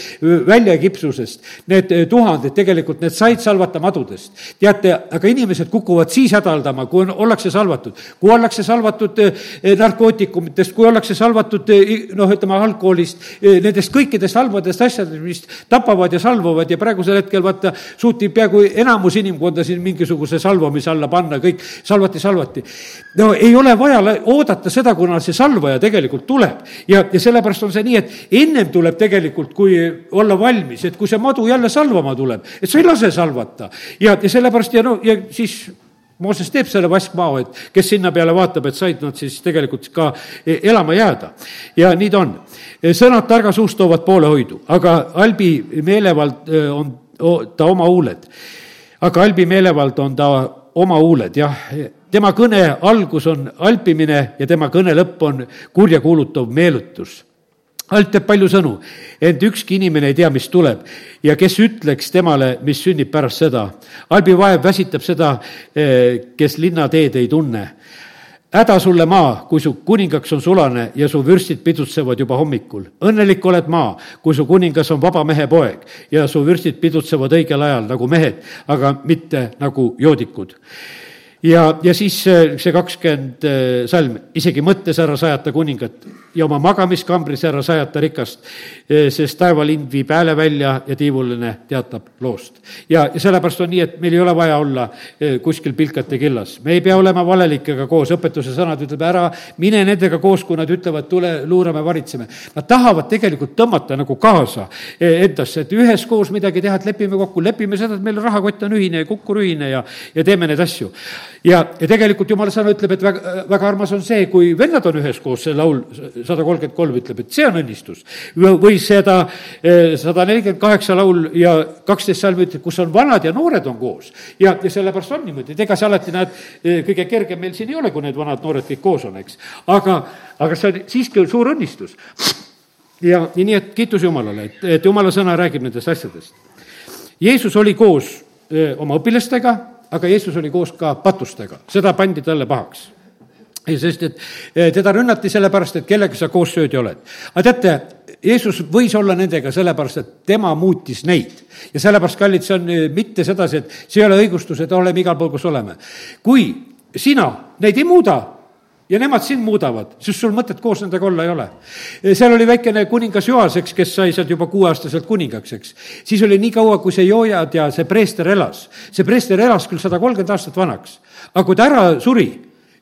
välja kipsusest, need tuhanded tegelikult, need said salvata madudest. teate, aga inimesed kukuvad siis hädaldama, kui on, ollakse salvatud. kui ollakse salvatud narkootikumitest, kui ollakse salvatud noh, ütleme alkoholist, nendest kõikidest halbadest asjadest, mis tapavad ja salvavad ja praegusel hetkel vaata, suuti peaaegu enamus inimkonda siin mingisuguse salvamise alla panna, kõik salvati, salvati. no ei ole vaja oodata seda, kuna see salvaja tegelikult tuleb. ja, ja sellepärast on see nii, et ennem tuleb tegelikult, kui olla valmis, et kui see madu jälle salvama tuleb, et sa ei lase salvata. ja, ja sellepärast ja no, ja siis Mooses teeb selle vaskmao, et kes sinna peale vaatab, et said nad siis tegelikult ka e-, elama jääda. ja nii ta on sõnad targa suust toovad poolehoidu, aga halbi meelevald on ta oma huuled. aga halbi meelevald on ta oma huuled, jah. tema kõne algus on alpimine ja tema kõne lõpp on kurjakuulutav meelutus alt teeb palju sõnu, ent ükski inimene ei tea, mis tuleb ja kes ütleks temale, mis sünnib pärast seda. halbi vaev väsitab seda, kes linnateed ei tunne häda sulle maa, kui su kuningaks on sulane ja su vürstid pidutsevad juba hommikul. õnnelik oled maa, kui su kuningas on vaba mehe poeg ja su vürstid pidutsevad õigel ajal nagu mehed, aga mitte nagu joodikud. Ja, ja siis äh, see kakskümmend äh, salm, isegi mõttes ära sajata kuningat ja oma magamiskambris ära sajata rikast, äh, sest taevalind viib hääle välja ja tiivuline teatab loost. ja, sellepärast on nii, et meil ei ole vaja olla kuskil pilkate killas, me ei pea olema valelikega koos, õpetuse sõnad ütleb ära, mine nendega koos, kui nad ütlevad, tule luurame, varitseme. Nad tahavad tegelikult tõmmata nagu kaasa endasse, et üheskoos midagi teha, et lepime kokku, lepime seda, et meil rahakott on ühine ja kukkur ühine ja, ja teeme neid asju ja, ja tegelikult jumala sõna ütleb, et väga, väga armas on see, kui vennad on üheskoos, see laul sada kolmkümmend kolm ütleb, et see on õnnistus. või seda eh, sada nelikümmend kaheksa laul ja kaksteist salmi ütleb, kus on vanad ja noored on koos. ja, ja sellepärast on niimoodi, et ega see alati näed, eh, kõige kergem meil siin ei ole, kui need vanad-noored kõik koos on, eks. aga, aga see on siiski suur õnnistus. ja, ja nii, et kiitus Jumalale, et, et Jumala sõna räägib nendest asjadest. Jeesus oli koos öö, oma õpilastega aga Jeesus oli koos ka patustega, seda pandi talle pahaks sest et eh, teda rünnati sellepärast, et kellega sa koos söödi oled. aga teate, Jeesus võis olla nendega sellepärast, et tema muutis neid. ja sellepärast, kallid, see on eh, mitte sedasi, et see ei ole õigustus, et oleme igal pool, kus oleme. kui sina neid ei muuda, ja nemad sind muudavad, siis sul mõtet koos nendega olla ei ole. seal oli väikene kuningas Joas, eks, kes sai sealt juba kuueaastaselt kuningaks, eks. siis oli nii kaua, kui see Joojad ja see preester elas. see preester elas küll sada kolmkümmend aastat vanaks, aga kui ta ära suri,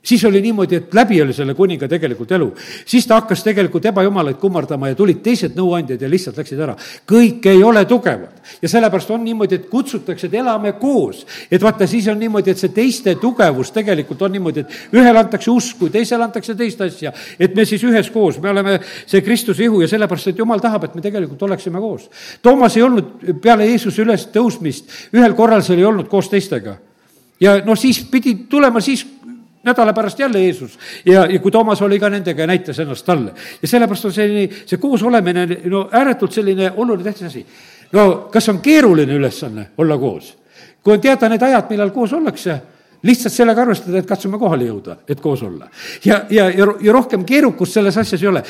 siis oli niimoodi, et läbi oli selle kuninga tegelikult elu. siis ta hakkas tegelikult ebajumalaid kummardama ja tulid teised nõuandjad ja lihtsalt läksid ära. kõik ei ole tugevad ja sellepärast on niimoodi, et kutsutakse, et elame koos. et vaata, siis on niimoodi, et see teiste tugevus tegelikult on niimoodi, et ühele antakse usku, teisele antakse teist asja. et me siis üheskoos, me oleme see Kristuse ihu ja sellepärast, et jumal tahab, et me tegelikult oleksime koos. Toomas ei olnud peale Jeesuse ülestõusmist, ühel korral seal ei olnud koos teistega ja noh, siis pidi tulema siis, nädala pärast jälle Jeesus ja, ja kui Toomas oli ka nendega ja näitas ennast talle. ja sellepärast on selline, see koos olemine, no ääretult selline oluline tähtis asi. no kas on keeruline ülesanne olla koos? kui on teada need ajad, millal koos ollakse, lihtsalt sellega arvestada, et katsume kohale jõuda, et koos olla. ja, ja, ja, ja rohkem keerukust selles asjas ei ole.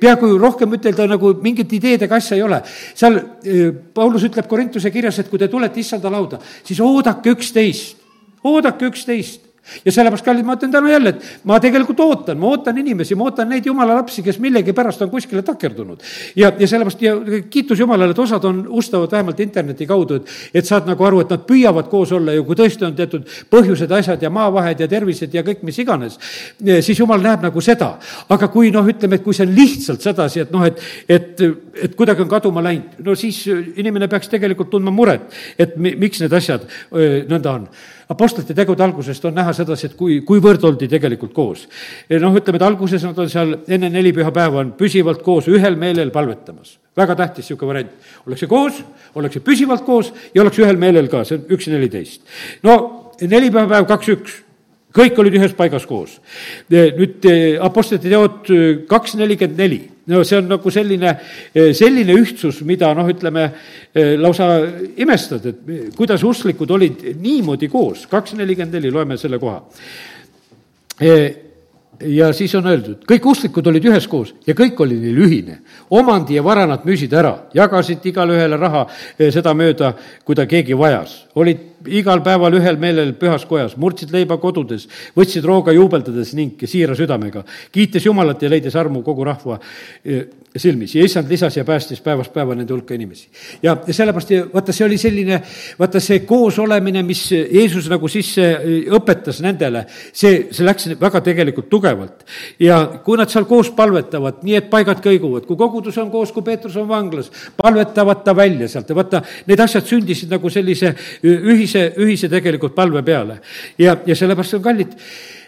peaaegu rohkem ütelda nagu mingite ideedega asja ei ole. seal eh, Paulus ütleb Korintuse kirjas, et kui te tulete issanda lauda, siis oodake üksteist, oodake üksteist ja sellepärast, kallid, ma ütlen täna jälle, et ma tegelikult ootan, ma ootan inimesi, ma ootan neid jumala lapsi, kes millegipärast on kuskile takerdunud. ja, ja sellepärast ja kiitus Jumalale, et osad on, ustavad vähemalt interneti kaudu, et, et saad nagu aru, et nad püüavad koos olla ja kui tõesti on teatud põhjused, asjad ja maavahed ja tervised ja kõik mis iganes, siis Jumal näeb nagu seda. aga kui noh, ütleme, et kui see on lihtsalt sedasi, et noh, et, et, et kuidagi on kaduma läinud, no siis inimene peaks tegelikult tundma muret, et mi, miks need asjad öö, nõnda on Apostlite tegude algusest on näha sedasi, et kui, kuivõrd oldi tegelikult koos. noh, ütleme, et alguses nad on seal enne nelipühapäeva on püsivalt koos ühel meelel palvetamas. väga tähtis niisugune variant. ollakse koos, ollakse püsivalt koos ja ollakse ühel meelel ka, see on üks neliteist. no nelipühapäev kaks üks kõik olid ühes paigas koos. nüüd Apostlite teod kaks nelikümmend neli no see on nagu selline, selline ühtsus, mida noh, ütleme lausa imestad, et kuidas usklikud olid niimoodi koos, kaks nelikümmend neli, loeme selle koha ja siis on öeldud, kõik usklikud olid üheskoos ja kõik oli neil ühine. omandi ja vara nad müüsid ära, jagasid igale ühele raha sedamööda, kui ta keegi vajas. olid igal päeval ühel meelel pühas kojas, murdsid leiba kodudes, võtsid rooga juubeldades ning siira südamega, kiites Jumalat ja leidis armu kogu rahva eh, silmis ja issand lisas ja päästis päevast päeva nende hulka inimesi. ja, ja sellepärast, vaata, see oli selline, vaata see koosolemine, mis Jeesus nagu sisse eh, õpetas nendele, see, see läks väga tegelikult tugevalt. ja kui nad seal koos palvetavad, nii et paigad kõiguvad, kui kogudus on koos, kui Peetrus on vanglas, palvetavad ta välja sealt ja vaata, need asjad sündisid nagu sellise ühise ühise, ühise tegelikult palve peale. ja, ja sellepärast on kallid,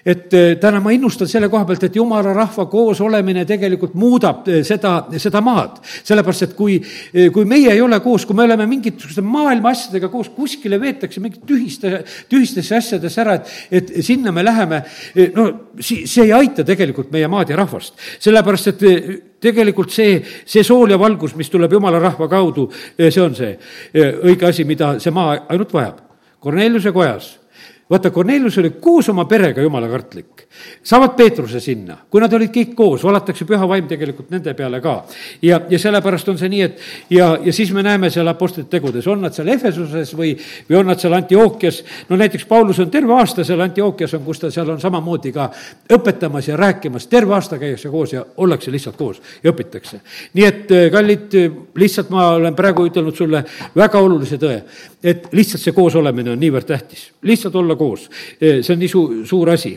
et äh, täna ma innustan selle koha pealt, et jumala rahva koos olemine tegelikult muudab äh, seda, seda maad. sellepärast, et kui, äh, kui meie ei ole koos, kui me oleme mingisuguste maailma asjadega koos, kuskile veetakse mingit tühiste, tühistesse asjadesse ära, et, et sinna me läheme, no see ei aita tegelikult meie maad ja rahvast. sellepärast, et tegelikult see, see sool ja valgus, mis tuleb jumala rahva kaudu, see on see õige asi, mida see maa ainult vajab Korneliuse kojas vaata, Kornelius oli koos oma perega jumala kartlik. saavad Peetruse sinna, kui nad olid kõik koos, valatakse püha vaim tegelikult nende peale ka. ja, ja sellepärast on see nii, et ja, ja siis me näeme seal Apostlite tegudes, on nad seal Efesuses või, või on nad seal Antiookias, no näiteks Paulus on terve aasta seal Antiookias on, kus ta seal on samamoodi ka õpetamas ja rääkimas, terve aasta käiakse koos ja ollakse lihtsalt koos ja õpitakse. nii et kallid, lihtsalt ma olen praegu ütelnud sulle väga olulise tõe, et lihtsalt see koosolemine on niivõrd tähtis, lihtsalt olla koos, see on nii su-, suur asi.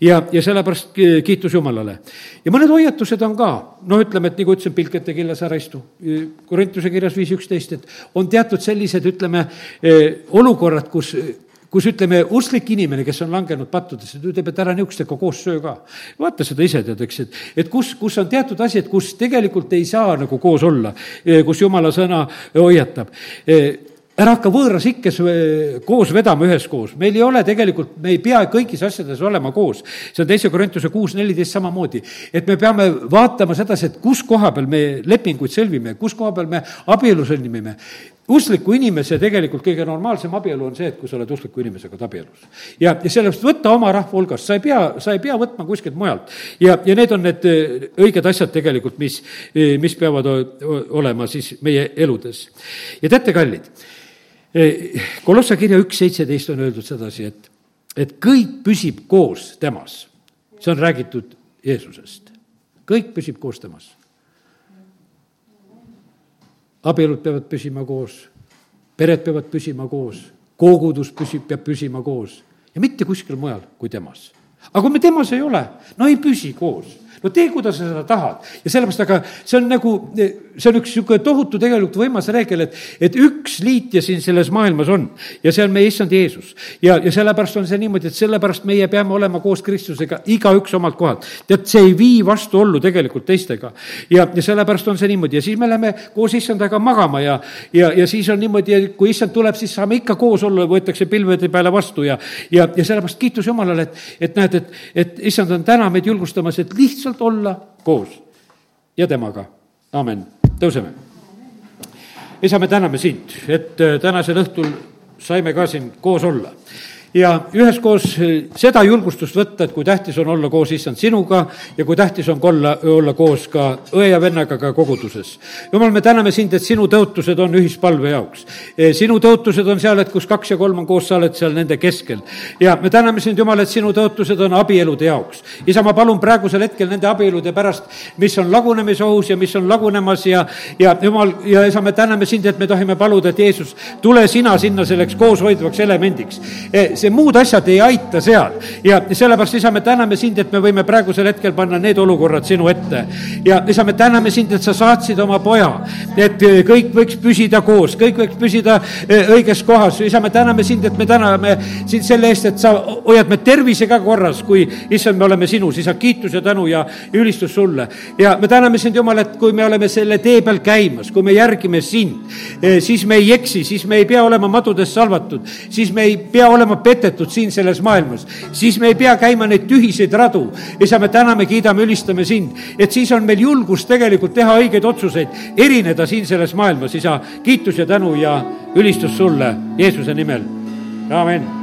ja, ja sellepärast kiitus Jumalale. ja mõned hoiatused on ka, noh, ütleme, et nagu ütlesin, pilkete killas ära istu. Korintuse kirjas viis üksteist, et on teatud sellised, ütleme, olukorrad, kus kus ütleme, usklik inimene, kes on langenud pattudesse, ta ütleb, et ära niisugustega koos söö ka. vaata seda ise tead, eks, et, et kus, kus on teatud asjad, kus tegelikult ei saa nagu koos olla, kus jumala sõna hoiatab ära hakka võõras ikkes koos vedama üheskoos, meil ei ole tegelikult, me ei pea kõigis asjades olema koos. see on teise Korintuse kuus neliteist samamoodi, et me peame vaatama sedasi, et kus koha peal me lepinguid sõlmime, kus koha peal me abielu sõlmime uskliku inimese tegelikult kõige normaalsem abielu on see, et kui sa oled uskliku inimesega abielus. ja, ja sellepärast võta oma rahva hulgast, sa ei pea, sa ei pea võtma kuskilt mujalt. ja, ja need on need õiged asjad tegelikult, mis, mis peavad olema siis meie eludes. ja teate, kallid Kolossa kirja üks seitseteist on öeldud sedasi, et, et kõik püsib koos temas. see on räägitud Jeesusest. kõik püsib koos temas. abielud peavad püsima koos, pered peavad püsima koos, kogudus püsib, peab püsima koos ja mitte kuskil mujal kui temas. aga kui me temas ei ole, no ei püsi koos no tee, kuidas sa seda tahad. ja sellepärast, aga see on nagu, see on üks niisugune tohutu tegelikult võimas reegel, et, et üks liitja siin selles maailmas on ja see on meie issand Jeesus. ja, ja sellepärast on see niimoodi, et sellepärast meie peame olema koos Kristusega igaüks omalt kohalt. tead, see ei vii vastuollu tegelikult teistega. ja, ja sellepärast on see niimoodi ja siis me läheme koos issandaga magama ja, ja, ja siis on niimoodi, et kui issand tuleb, siis saame ikka koos olla, võetakse pilvede peale vastu ja, ja, ja sellepärast kiitus Jumalale, et, et näed, et, et issand on täna meid julgustamas, et lihtsalt olla koos ja temaga. amen, tõuseme. isa, me täname sind, et äh, tänasel õhtul saime ka siin koos olla ja üheskoos eh, seda julgustust võtta, et kui tähtis on olla koos issand sinuga ja kui tähtis on olla, olla koos ka õe ja vennaga ka koguduses. jumal, me täname sind, et sinu tõotused on ühispalve jaoks. Eh, sinu tõotused on seal, et kus kaks ja kolm on koos, sa oled seal nende keskel. ja me täname sind, Jumal, et sinu tõotused on abielude jaoks. isa, ma palun praegusel hetkel nende abielude pärast, mis on lagunemisohus ja mis on lagunemas ja, ja Jumal, ja isa, me täname sind, et me tohime paluda, et Jeesus, tule sina sinna selleks kooshoidvaks elemendiks eh, see muud asjad ei aita seal. ja sellepärast, isa, me täname sind, et me võime praegusel hetkel panna need olukorrad sinu ette. ja isa, me täname sind, et sa saatsid oma poja, et kõik võiks püsida koos, kõik võiks püsida eh, õiges kohas. isa, me täname sind, et me täname sind selle eest, et sa hoiad me tervisega korras, kui issand, me oleme sinus, isa, kiitus ja tänu ja ülistus sulle. ja me täname sind, Jumal, et kui me oleme selle tee peal käimas, kui me järgime sind, eh, siis me ei eksi, siis me ei pea olema madudest salvatud, siis me ei pea olema petetud siin selles maailmas, siis me ei pea käima neid tühiseid radu. isa, me täname, kiidame, ülistame sind, et siis on meil julgust tegelikult teha õigeid otsuseid, erineda siin selles maailmas, isa, kiitus ja tänu ja ülistus sulle Jeesuse nimel, amin